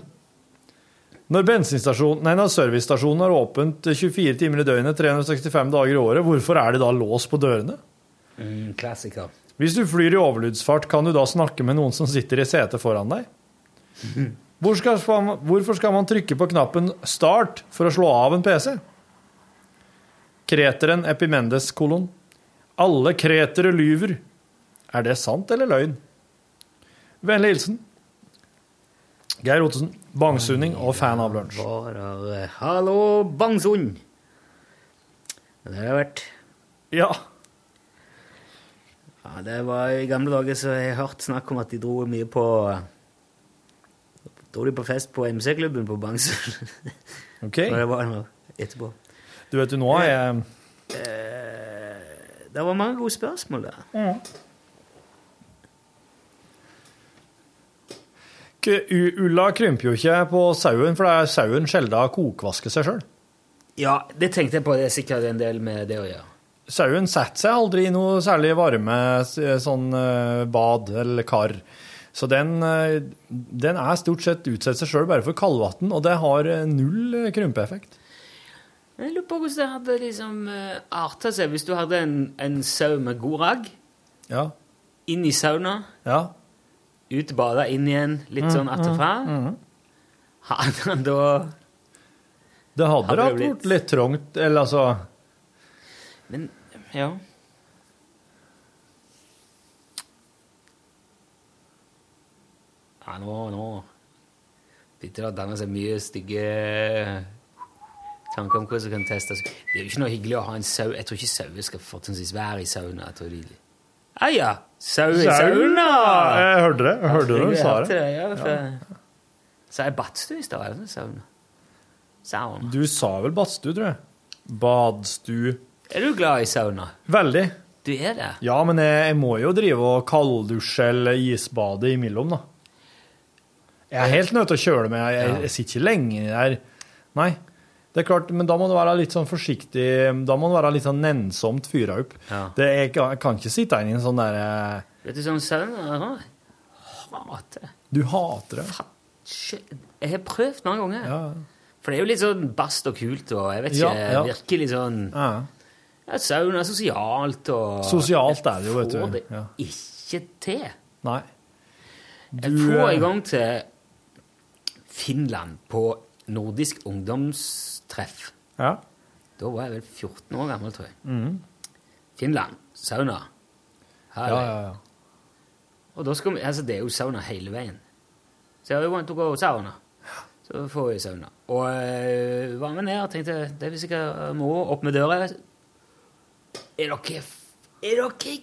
Når, nei, når servicestasjonen har åpent 24 timer i døgnet, 365 dager i året, hvorfor er det da lås på dørene? Mm, klassiker. Hvis du flyr i overlydsfart, kan du da snakke med noen som sitter i setet foran deg? Hvor skal, hvorfor skal man trykke på knappen 'start' for å slå av en PC? Kreteren Epimendes, kolon. Alle kretere lyver. Er det sant eller løgn? Vennlig hilsen Geir Ottesen, bangsunding og fan av lunsj. Bare, Hallo, Bangsund! Det har det vært. Ja. Ja, det var I gamle dager så jeg hørt snakk om at de dro mye på Dro de på fest på MC-klubben på Bangsund. *laughs* OK. Det var noe etterpå. Du vet jo, nå er jeg Det var mange gode spørsmål der. K- Ulla krymper jo ikke på sauen, for det er sauen sjelden kokvasker seg sjøl. Ja, det tenkte jeg på. Det er sikkert en del med det å gjøre. Sauen setter seg aldri i noe særlig varme sånn eh, bad eller kar. Så den, eh, den er stort sett utsatt seg sjøl bare for kaldvann, og det har eh, null eh, krympeeffekt. Jeg lurer på hvordan det hadde liksom arta seg hvis du hadde en, en sau med god ragg Ja. inn i sauna, ja. Ut bada, inn igjen, litt Mm, sånn etterfra. mm, mm. *laughs* Hadde han da Det hadde, da blitt- blitt litt trangt, eller altså Men ja. Ja, nå, nå begynte det å danne seg mye stygge tanker om hvordan som kan testes. Det er jo ikke noe hyggelig å ha en sau. Jeg tror ikke sauer skal fortrinnsvis være i sauna. Jeg tror de... Ja! Sau i sauna! Jeg hørte det. Jeg hørte det du sa det. Ja, for... Sa jeg badstue i stad? Sauna. Sauna. Du sa vel badstue, tror jeg. Badstue. Er du glad i sauna? Veldig. Du er det? Ja, men jeg, jeg må jo drive og kalddusje eller isbade imellom, da. Jeg er helt nødt til å kjøle meg. Jeg, jeg, jeg sitter ikke lenge der. Nei. Det er klart, Men da må du være litt sånn forsiktig. Da må du være litt sånn nennsomt fyra opp. Ja. Det, jeg, jeg kan ikke sitte inn i en sånn derre Vet du sånn søvn jeg hater det. Du hater det. Shit. Jeg har prøvd mange ganger. Ja. For det er jo litt sånn bast og kult, og jeg vet ikke, Ja, ja. virker litt sånn Ja. ja, er sosialt og Sosialt er det jo, vet du. Jeg Får det ikke til. Nei. Jeg får eh, i gang til Finland på nordisk ungdomstreff. Ja. Da var jeg vel 14 år gammel, tror jeg. Mm. Finland, sauna. Her Ja, ja, ja. Og da skal vi, altså det er jo sauna hele veien. Så jeg want to go sauna. Så får vi sauna. Og øh, var med ned og tenkte det er hvis jeg må opp med døra. Er dere, er dere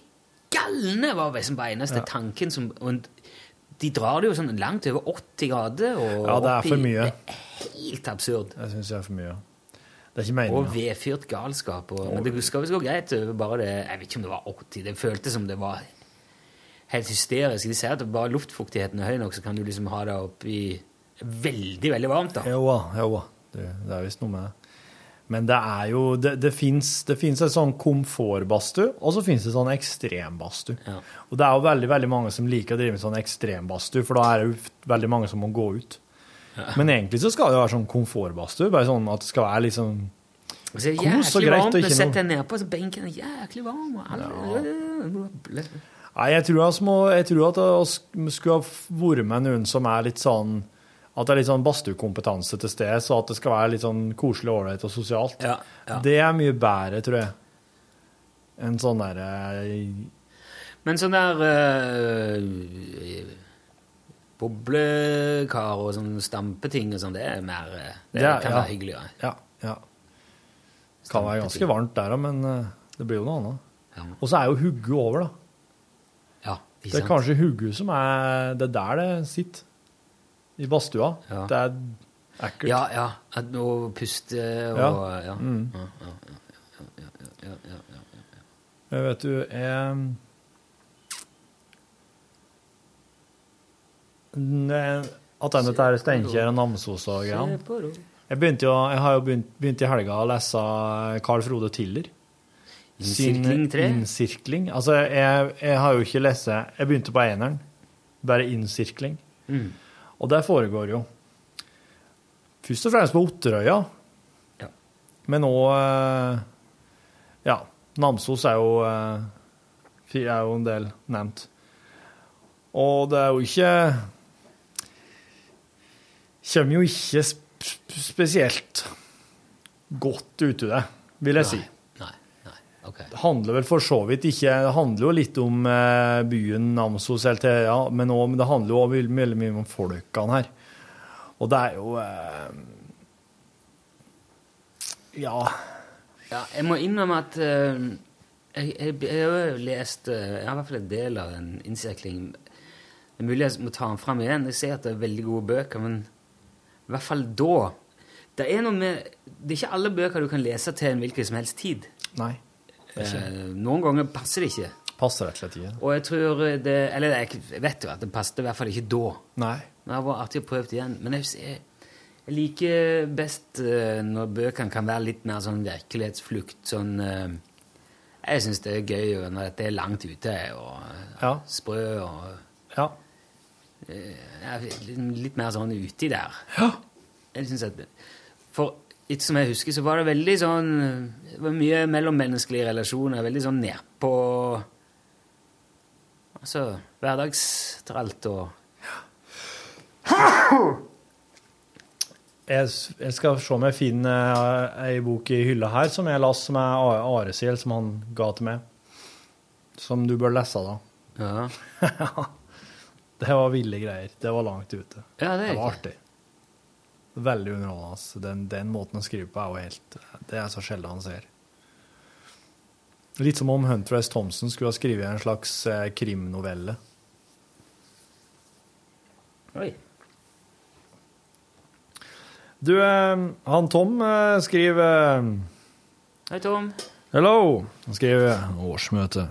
galne? var liksom bare eneste tanken som og De drar det jo sånn langt over 80 grader. Ja, det er for mye. Det er helt absurd. Jeg syns det er for mye. Det er ikke meningen. Og vedfyrt galskap. Og, men det skal visst gå greit. over Bare det, jeg vet ikke om det var 80. Det føltes som det var helt hysterisk. De sier at bare luftfuktigheten er høy nok, så kan du liksom ha det oppi veldig, veldig varmt. da, jo da. Det, det er visst noe med det. Men det er jo Det, det fins en sånn komfortbadstue, og så fins det sånn ekstrembadstue. Og det er jo veldig veldig mange som liker å drive med sånn ekstrembadstue, for da er det jo veldig mange som må gå ut. Men egentlig så skal det jo være sånn komfortbadstue, bare sånn at det skal være liksom kos og greit varmt. og ikke setter noe deg nedpå, på benken jæklig varm. Og alle, Nei, jeg tror, må, jeg tror at vi skulle ha vært med noen som er litt sånn At det er litt sånn badstuekompetanse til stede, så at det skal være litt sånn koselig, ålreit og sosialt. Ja, ja. Det er mye bedre, tror jeg, enn sånn derre Men sånn der øh, Boblekar og sånn stampeting og sånn, det er mer Det, Det, er- kan ja. være hyggeligere. Ja. ja. Det kan være ganske varmt der, òg, men eh, det blir jo noe annet. Ja. Og så er jo hugget over, da. Ja, ikke Det er kanskje hugget som er Det er der det sitter. I badstua. Ja. Det er ekkelt. Ja, ja. At puste og Ja. Ja. Mm. Ja, ja, ja, ja, ja, ja, ja, ja. Vet du, jeg Ne- At denne dette Steinkjer og Namsos og greiene. Jeg, begynte jo, jeg har jo begynt, begynt i helga å lese Carl Frode Tiller. Innsirkling tre? Innsirkling. Altså, jeg, jeg har jo ikke lest Jeg begynte på eneren. Bare innsirkling. Mm. Og det foregår jo først og fremst på Otterøya. Ja. Men òg Ja, Namsos er jo, eh, er jo en del nevnt. Og det er jo ikke Kommer jo ikke spesielt godt ut av det, vil jeg si. Nei, nei, ok. Det handler vel for så vidt ikke Det handler jo litt om eh, byen Namsos, ja, men, også, det handler jo veldig veldig mye om folkene her. Og det er jo eh, Ja. Ja, jeg må innrømme at øh, jeg, har jo lest øh, Jeg har i hvert fall en del av en innsirkling. Det er mulig jeg må ta den fram igjen. Jeg ser at det er veldig gode bøker, men i hvert fall da Det er med Det er ikke alle bøker du kan lese til en hvilken som helst tid. Nei. Eh, noen ganger passer det ikke. Passer rett og slett ikke. Og jeg tror det Eller jeg vet jo at det passet i hvert fall ikke da. Nei. Men det var artig å prøve igjen. Men jeg, jeg, jeg liker best eh, når bøkene kan være litt mer sånn virkelighetsflukt. Sånn eh, Jeg syns det er gøy når dette er langt ute og eh, Ja. sprø og Ja. eh, litt, mer sånn uti der. Ja. Jeg synes at For etter som jeg husker, så var det veldig sånn Det var mye mellommenneskelige relasjoner. Veldig sånn nedpå Altså hverdagstralt og Jeg, jeg skal se om jeg finner eh, ei bok i hylla her som jeg las, som er Aresiel, som han ga til meg. Som du bør lese, da. Ja. *laughs* Det var ville greier. Det var langt ute. Ja, det er var artig. Veldig underholdende. Den, den måten å skrive på er jo helt Det er så sjelden han ser. Litt som om Hunter S. Thompson skulle ha skrevet en slags eh, krimnovelle. Oi. Du, eh, han Tom eh, skriver Hei, Tom. Hello! Han skriver årsmøte.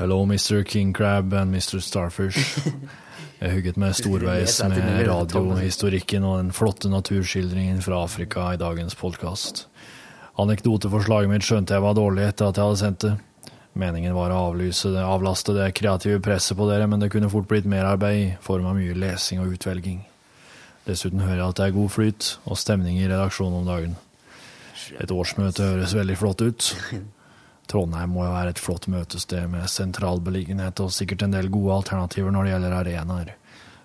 Hello, Mr. King Crab and Mr. Starfish. *laughs* Jeg hugget meg storveis med radiohistorikken og den flotte naturskildringen fra Afrika i dagens podkast. Anekdoteforslaget mitt skjønte jeg var dårlig etter at jeg hadde sendt det. Meningen var å avlyse det, avlaste det kreative presset på dere, men det kunne fort blitt merarbeid i form av mye lesing og utvelging. Dessuten hører jeg at det er god flyt og stemning i redaksjonen om dagen. Et årsmøte høres veldig flott ut. *laughs* Trondheim må jo være et flott møtested med sentral beliggenhet og sikkert en del gode alternativer når det gjelder arenaer.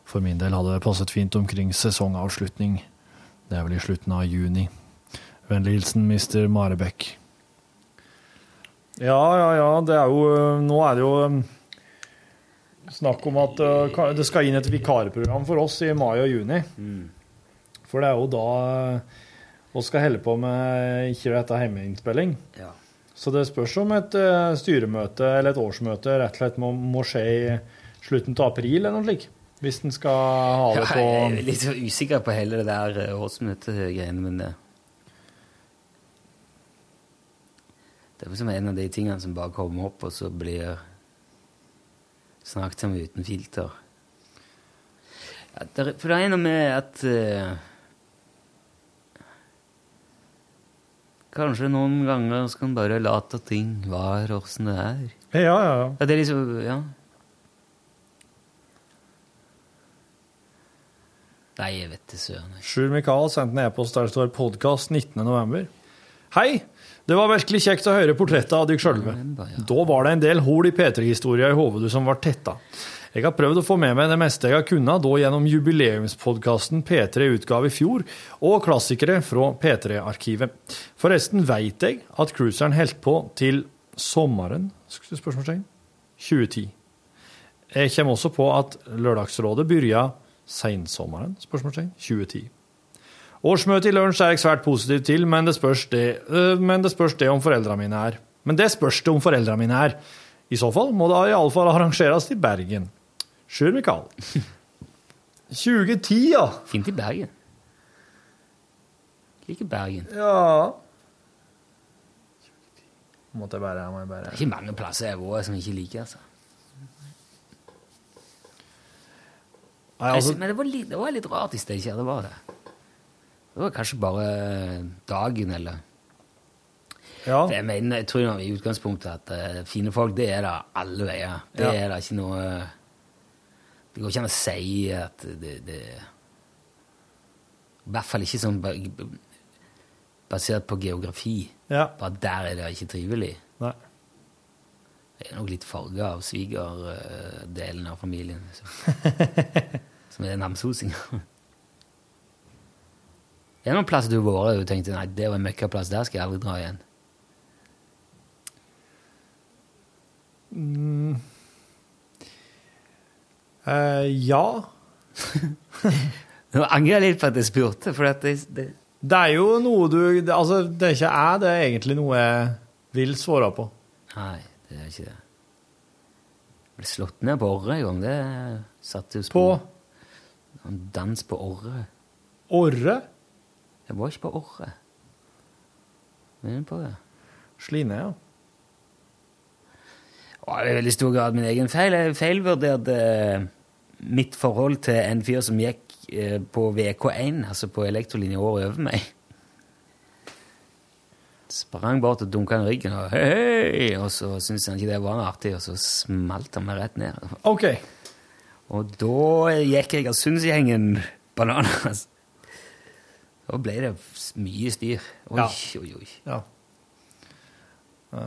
For min del hadde det passet fint omkring sesongavslutning. Det er vel i slutten av juni. Vennlig hilsen Mr. Marebekk. Ja, ja, ja. Det er jo Nå er det jo um, snakk om at uh, det skal inn et vikarprogram for oss i mai og juni. For det er jo da vi skal helle på med ikke dette hjemmeinnspilling. Ja. Så det spørs om et uh, styremøte eller et årsmøte rett og slett må, må skje i slutten av april eller noe slikt. Hvis en skal ha det Ja, på jeg er litt så usikker på hele det der eh, årsmøtegreiene, men det Det er liksom en av de tingene som bare kommer opp, og så blir snakket om uten filter. Ja, det, er- for det er noe med at eh, Kanskje noen ganger skal en bare late ting være åssen det er. Ja, ja, ja. Ja, det er liksom Ja. Nei, jeg vet det søren. Sjur Mikael sendte en e-post der det står 'podkast 19.11'. Hei! Det var virkelig kjekt å høre portrettet av deg sjølve. Da var det en del hull i P3-historia i hodet som var tetta. Jeg har prøvd å få med meg det meste jeg har kunnet, da gjennom jubileumspodkasten P3 utgave i fjor, og klassikere fra P3-arkivet. Forresten veit jeg at cruiseren holdt på til sommeren spørsmålstegn, 2010. Jeg kommer også på at Lørdagsrådet begynte seinsommeren spørsmålstegn, 2010. Årsmøtet i lunsj er jeg svært positiv til, men det spørs det, øh, men det, spørs det om foreldrene mine er. Men det spørs det om foreldrene mine er. I så fall må det iallfall arrangeres i Bergen. Sjur Mikael. *laughs* 2010, ja. Fint i Bergen. Liker Bergen. Ja Måtte jeg bare, må jeg bare Det er ikke mange plasser jeg har vært som jeg ikke liker, altså. Nei, altså- Men det var, litt, det var litt rart i Steinkjer, det var det. Det var kanskje bare dagen, eller Ja. For Jeg mener, jeg tror i utgangspunktet at uh, fine folk, det er det alle veier. Det Ja. er det ikke noe Det går ikke an å si at det, det I hvert fall ikke sånn basert på geografi. Ja. Bare der er det ikke trivelig. Nei. Jeg er nok litt farga av svigerdelen av familien. Liksom. *laughs* Som er namsosinger. Er det noen plasser du har vært og tenkte nei, det var en møkkaplass, der skal jeg aldri dra igjen? Mm. Eh, ja. *laughs* Nå angrer jeg litt på at jeg spurte, for at det, det Det er jo noe du det, Altså, det er ikke jeg, det er egentlig noe jeg vil svare på. Nei, det er ikke det. Jeg ble slått ned på Orre en gang. Det satte jo På En dans på Orre. Orre? Jeg var ikke på Orre. Men på det. Sline, ja. Og det er i veldig stor grad min egen feil. Jeg feilvurderte eh, mitt forhold til en fyr som gikk eh, på VK1, altså på elektrolinje året over meg. Sprang bort og dunka han i ryggen, og hei, hei! Og så syntes han ikke det var noe artig, og så smalt han meg rett ned. OK. Og da gikk jeg av Sundsgjengen bananas. Da ble det mye styr. Oi, Ja. oi, oi. Ja. Ja.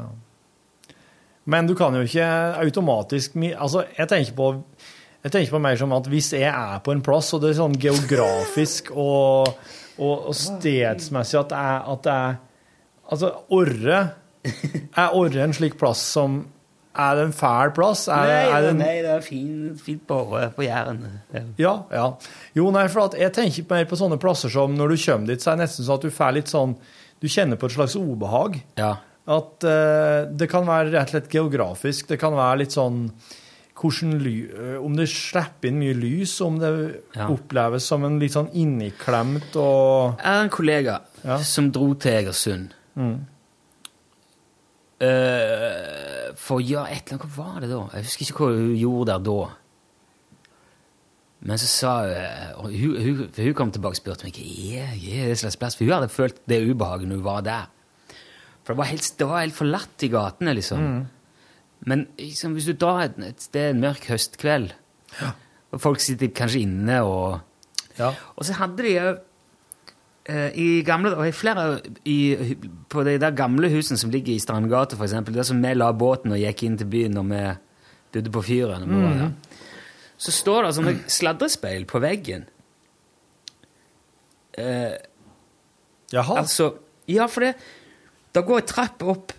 Men du kan jo ikke automatisk. Altså, jeg tenker på jeg tenker på mer som at hvis jeg er på en plass, og det er sånn geografisk *laughs* og, og, og stedsmessig at er, at er Altså, Orre Er Orre en slik plass som Er det en fæl plass? Er, Nei, er det en, nei, det er fin- fint på Orre, på Jæren. Ja. ja, ja. Jo, nei, for at jeg tenker mer på sånne plasser som når du kommer dit, så er det nesten sånn at du får litt sånn Du kjenner på et slags ubehag. Ja. At uh, det kan være rett og slett geografisk. Det kan være litt sånn Om det slipper inn mye lys, om det Ja. oppleves som en litt sånn inniklemt og Jeg har en kollega som dro til Egersund. Mm. Uh, for gjøre et eller annet Hva var det da? Jeg husker ikke hva hun gjorde der da. Men så sa hun og hun, hun, hun kom tilbake og spurte meg hva er det slags plass. For hun hadde følt det ubehaget når hun var der. For det var helt, det var helt forlatt i gatene, liksom. Mm. Men liksom, hvis du drar et, et sted en mørk høstkveld, og folk sitter kanskje inne og Ja. Og så hadde de jo eh, i gamle og i flere i, På de der gamle husene som ligger i Strandgata, eksempel, der som vi la båten og gikk inn til byen når vi bodde på fyret, mm. var så står det sånne sladrespeil på veggen. Eh, Jaha. Altså, ja, for det Da går ei trapp opp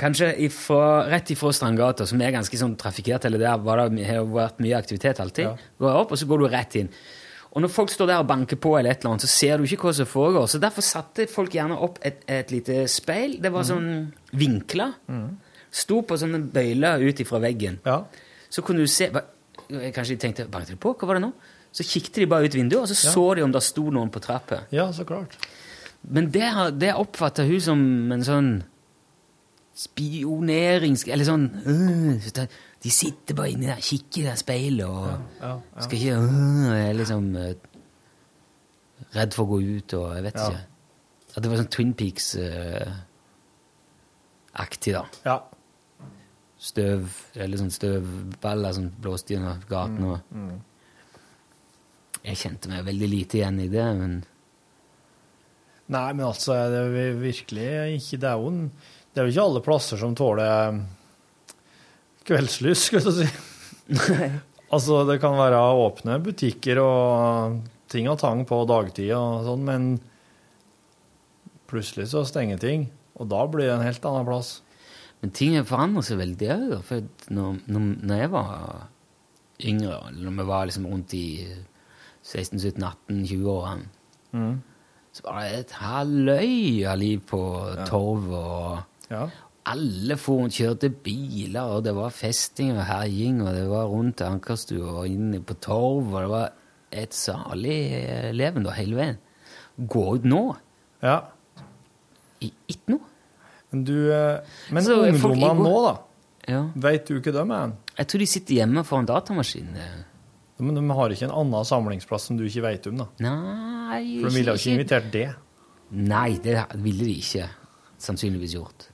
Kanskje ifra, rett ifra Strandgata, som er ganske sånn trafikkert, eller der var det, har vært mye aktivitet alltid. Går opp, og så går du rett inn. Og når folk står der og banker på, eller et eller annet, så ser du ikke hva som foregår. Så derfor satte folk gjerne opp et, et lite speil. Det var sånn vinkla. Sto på sånne bøyler ut ifra veggen. Så kunne du se Kanskje de tenkte Banket de på? Hva var det nå? Så kikket de bare ut vinduet, og så Ja. så de om det sto noen på trappa. Ja, så klart. Men det, har- det oppfatta hun som en sånn spionerings... Eller sånn øh, De sitter bare inni der, kikker i det speilet og Ja, ja. skal ikke øh, Er liksom øh, redd for å gå ut og jeg vet Ja. ikke. At det var sånn Twin Peaks-aktig, da. Ja. Støv, eller sånn støvballer som blåste gjennom gaten. og Mm. Jeg kjente meg veldig lite igjen i det, men Nei, men altså, det er vi- virkelig ikke Det er jo, en, det er jo ikke alle plasser som tåler eh, kveldslys, skulle jeg si. altså, det kan være åpne butikker og ting og tang på dagtid og sånn, men plutselig så stenger ting, og da blir det en helt annen plass. Men ting forandrer seg veldig òg. For når, når, jeg var yngre, eller når vi var liksom rundt i 16-17-18-20-årene, Mm. så var det et halvøye liv på torv. og Alle for kjørte biler, og det var festing og herjing, og det var rundt Ankerstua og inn på torv, og det var et salig eh, leven da, hele veien. Gå ut nå Ja. Ikke nå. Men du eh, Men Så ungdommene nå, da? Ja. Veit du ikke dem er? Jeg tror de sitter hjemme foran datamaskin. eh. Men de har ikke en annen samlingsplass som du ikke veit om, da? Nei For de ville ikke invitert det. Nei, det ville de ikke sannsynligvis gjort.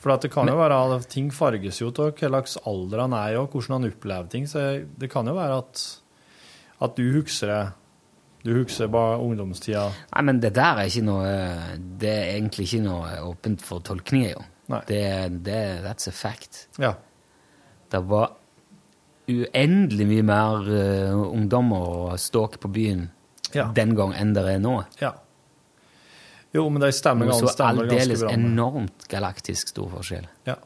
For at det kan jo være at ting farges jo av hva slags alder han er i, og hvordan han opplever ting. Så det kan jo være at, at du husker det. Du husker bare ungdomstida. Nei, men det der er ikke noe Det er egentlig ikke noe åpent for tolkninger, jo. Det, det, that's a fact. Ja. Det var uendelig mye mer uh, ungdommer og ståk på byen Ja. den gang enn det er nå. Ja. Jo, men de stemmer, stemmer ganske aldeles Så med. enormt galaktisk stor forskjell. Ja.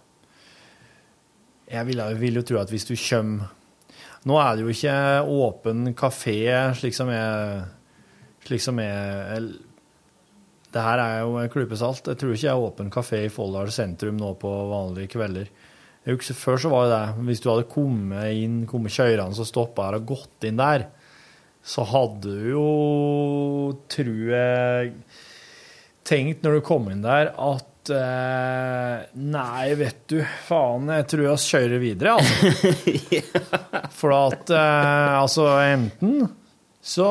Jeg vil, jeg vil jo tro at hvis du kommer Nå er det jo ikke åpen kafé slik som jeg Slik som jeg Det her er jo en klype. Jeg tror ikke jeg er åpen kafé i Folldal sentrum nå på vanlige kvelder. Jeg husker Før så var det det. Hvis du hadde kommet inn, kommet kjørende og stoppa her og gått inn der, så hadde du jo, tror jeg tenkt når du kom inn der at eh, Nei, vet du, faen, jeg tror jeg kjører videre, altså. *laughs* For at eh, altså, enten så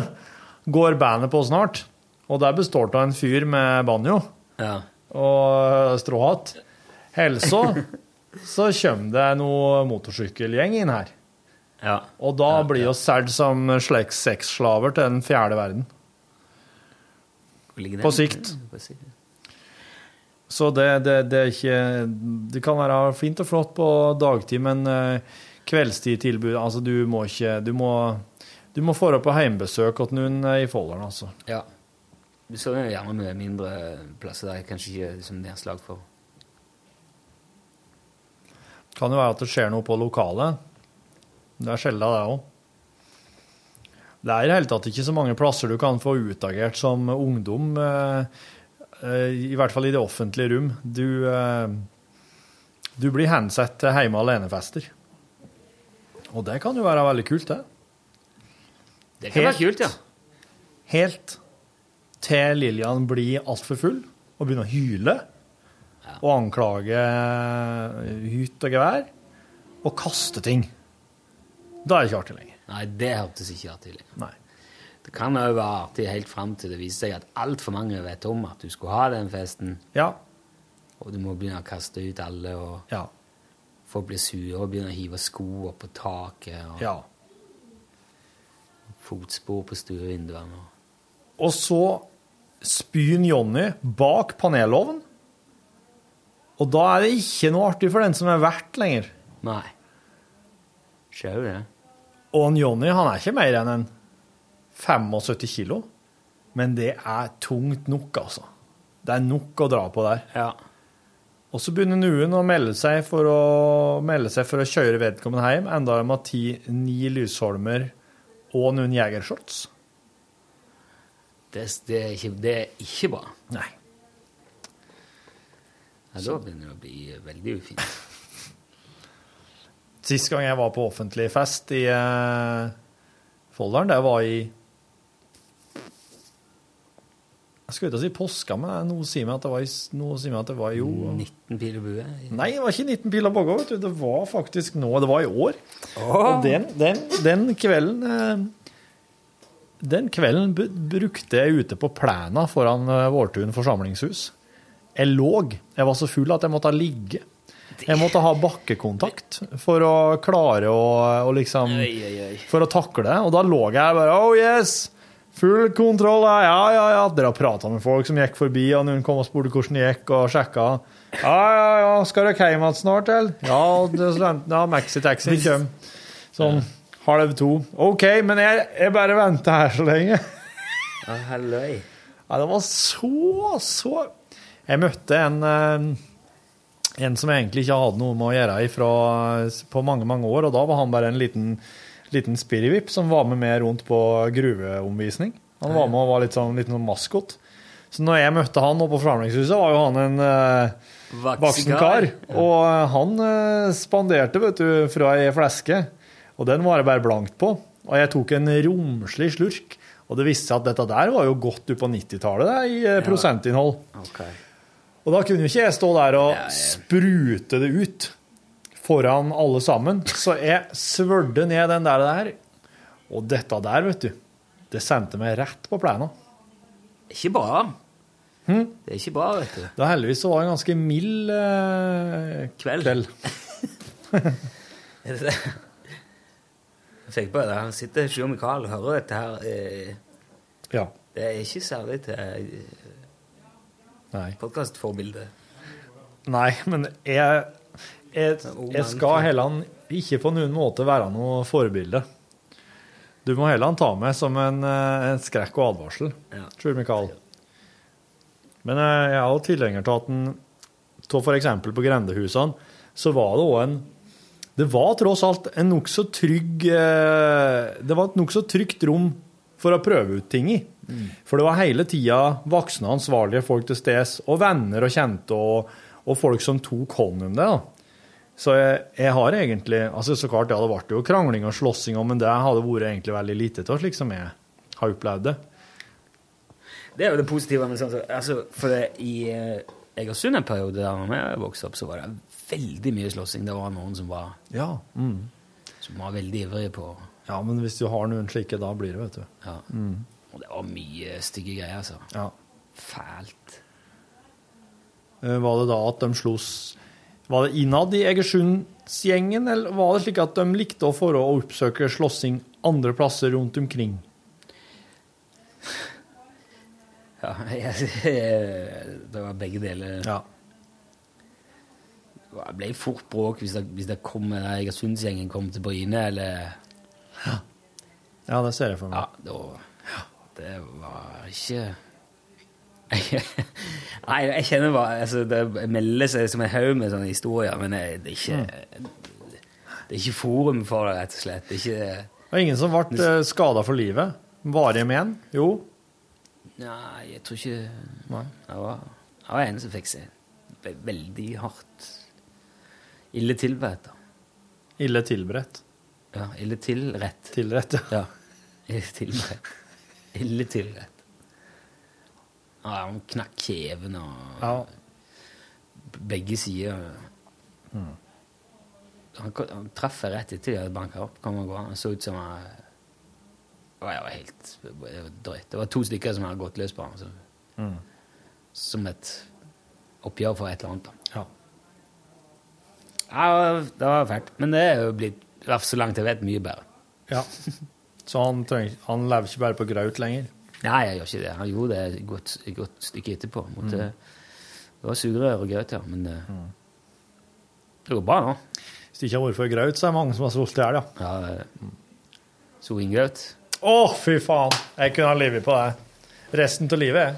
*laughs* går bandet på snart, og der består det av en fyr med banjo og stråhatt. Eller så så kommer det noe motorsykkelgjeng inn her. Og da blir vi solgt som slags sexslaver til den fjerde verden. Ligger På sikt. På sikt. Så det, det, det er ikke Det kan være fint og flott på dagtid, men uh, kveldstidtilbud Altså, du må ikke Du må, du må få deg på heimbesøk hos noen eh, i Folldalen, altså. Ja. Du så jo gjerne med mindre plasser der jeg kanskje ikke er som nedslag for. Kan jo være at det skjer noe på lokalet. Det er sjelden, det òg. Det er i det hele tatt ikke så mange plasser du kan få utagert som ungdom, eh, eh, i hvert fall i det offentlige rom. Du, eh, du blir hensett til hjemme alene-fester. Og det kan jo være veldig kult, det. Det kan være kult, ja. Helt til Lillian blir altfor full og begynner å hyle og anklage hytt og gevær og kaste ting. Da er det ikke artig lenger. Nei, det hørtes ikke artig ut. Nei. Det kan òg være artig helt fram til det viser seg at altfor mange vet om at du skulle ha den festen. Ja. Og du må begynne å kaste ut alle, og Ja. folk blir sure og begynner å hive sko opp på taket. Og... Ja. Fotspor på stuevinduene. Og så spyr Jonny bak panelovnen. Og da er det ikke noe artig for den som er vert lenger. Nei. Skjer jo det. Og en Jonny han er ikke mer enn en 75 kilo. Men det er tungt nok, altså. Det er nok å dra på der. Ja. Og så begynner noen å melde seg for å, melde seg for å kjøre vedkommende hjem, enda de har ti, ni lysholmer og noen jegershots. Det, det, er ikke, det er ikke bra. Nei. Ja, da begynner det å bli veldig ufint. Sist gang jeg var på offentlig fest i eh, Folldalen, det var i Jeg skulle ikke si påska, men noe sier meg at det var, i, noe sier meg at det var jo 19 pil og bue? Nei, det var ikke 19 pil og bogge, vet du. Det var faktisk nå. Det var i år. Og den, den, den kvelden eh, Den kvelden brukte jeg ute på plena foran eh, Vårtun forsamlingshus. Jeg lå. Jeg var så full at jeg måtte ligge. Jeg måtte ha bakkekontakt for å klare å, å liksom For å takle det. Og da lå jeg bare Oh yes! Full kontroll. Ja, ja, ja. Dere har prata med folk som gikk forbi, og noen kom og spurte hvordan det gikk, og sjekka. Ja, ja, ja. Skal dere hjem igjen snart, eller? Ja, det er ja maxitaxi kommer sånn halv to. OK, men jeg, jeg bare venter her så lenge. Ja, halløy. Ja, det var så, så Jeg møtte en eh, en som egentlig ikke hadde noe med å gjøre ifra, på mange mange år, og da var han bare en liten, liten spirivipp som var med meg rundt på gruveomvisning. Han var med og var litt sånn, liten sånn maskot. Så når jeg møtte han oppe på Forhandlingshuset, var jo han en eh, voksen kar. Og eh, han eh, spanderte, vet du, fra ei fleske, og den var jeg bare blankt på. Og jeg tok en romslig slurk, og det viste seg at dette der var jo godt oppå på 90-tallet det, i eh, prosentinnhold. Og da kunne jo ikke jeg stå der og sprute det ut foran alle sammen. Så jeg svølte ned den der, der. Og dette der, vet du, det sendte meg rett på plena. Ikke bra. Hm? Det er ikke bra, vet du. Da heldigvis så var det en ganske mild eh, Kveld. *laughs* Er det det? Jeg fikk bare det. Han sitter Sjur Mikael og hører dette her. Eh, Ja. Det er ikke særlig til. Podkastforbilde. Nei, men jeg, jeg, jeg skal heller ikke på noen måte være noe forbilde. Du må heller ta meg som en, eh, en skrekk og advarsel, Ja. tror Mikael. Men eh, jeg er jo tilhenger til at en av eksempel på grendehusene, så var det òg en Det var tross alt en nokså trygg eh, Det var et nokså trygt rom for å prøve ut ting i. For det var hele tida voksne, ansvarlige folk til stede, og venner og kjente, og, og folk som tok hånd om det. da. Så jeg, jeg har egentlig altså Så klart, ja, det ble jo krangling og slåssing, men det hadde vært egentlig veldig lite til, slik som jeg har opplevd det. Det er jo det positive Men sånn altså, For det, i eh, Egersund en periode da jeg vokste opp, så var det veldig mye slåssing. Det var noen som var, Ja. Mm. som var veldig ivrige på ja, men hvis du har noen slike, da blir det, vet du. ja. Mm. Og det var mye stygge greier, altså. Ja. Fælt. Eh, Var det da at de sloss Var det innad i Egersundsgjengen, eller var det slik at de likte å få å oppsøke slåssing andre plasser rundt omkring? *laughs* Ja, *laughs* jeg, det var begge deler. Ja. Det ble fort bråk hvis det, hvis det kom Egersundsgjengen kom til Bryne, eller Ja, det ser jeg for meg. Ja, da Det var ikke *laughs* Nei, jeg kjenner bare altså, Det melder seg som en haug med sånne historier, men jeg, det er ikke Det er ikke forum for det, rett og slett. Det ikke Det var ingen som ble skada for livet? Varige men? Jo. Nei, jeg tror ikke Nei. Det var, det var en som fikk seg veldig hardt ille tilberedt. Ille tilberedt. Ja, ille tilrett. Tilrett, ja. Ja, ille tilrett. Ille tilrett. Ja, han knakk kjeven og Ja. begge sider. Mm. Han, han traff jeg rett etter jeg hadde banka opp. Kom og gå. Han så ut som han Jeg var helt drøyt. Det var to stykker som hadde gått løs på ham. Mm. som et oppgjør for et eller annet. da. Ja. Ja, det var fælt. Men det er jo blitt, i hvert fall så langt jeg vet, mye bedre. ja. Så han, trenger, han lever ikke bare på graut lenger. Nei, jeg gjør ikke det. Han gjorde det et godt, et godt stykke etterpå. Måtte, Det var sugerør og grøt, ja. Men mm. det går bra nå. Hvis det ikke har vært for graut, så er det mange som har solgt i her, ja. Ja, eh, Å, Å, fy faen! Jeg kunne ha livet på det. Resten av livet.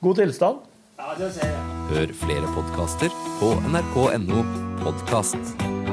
God tilstand. Ja, det ser jeg. Hør flere podkaster på nrk.no podkast.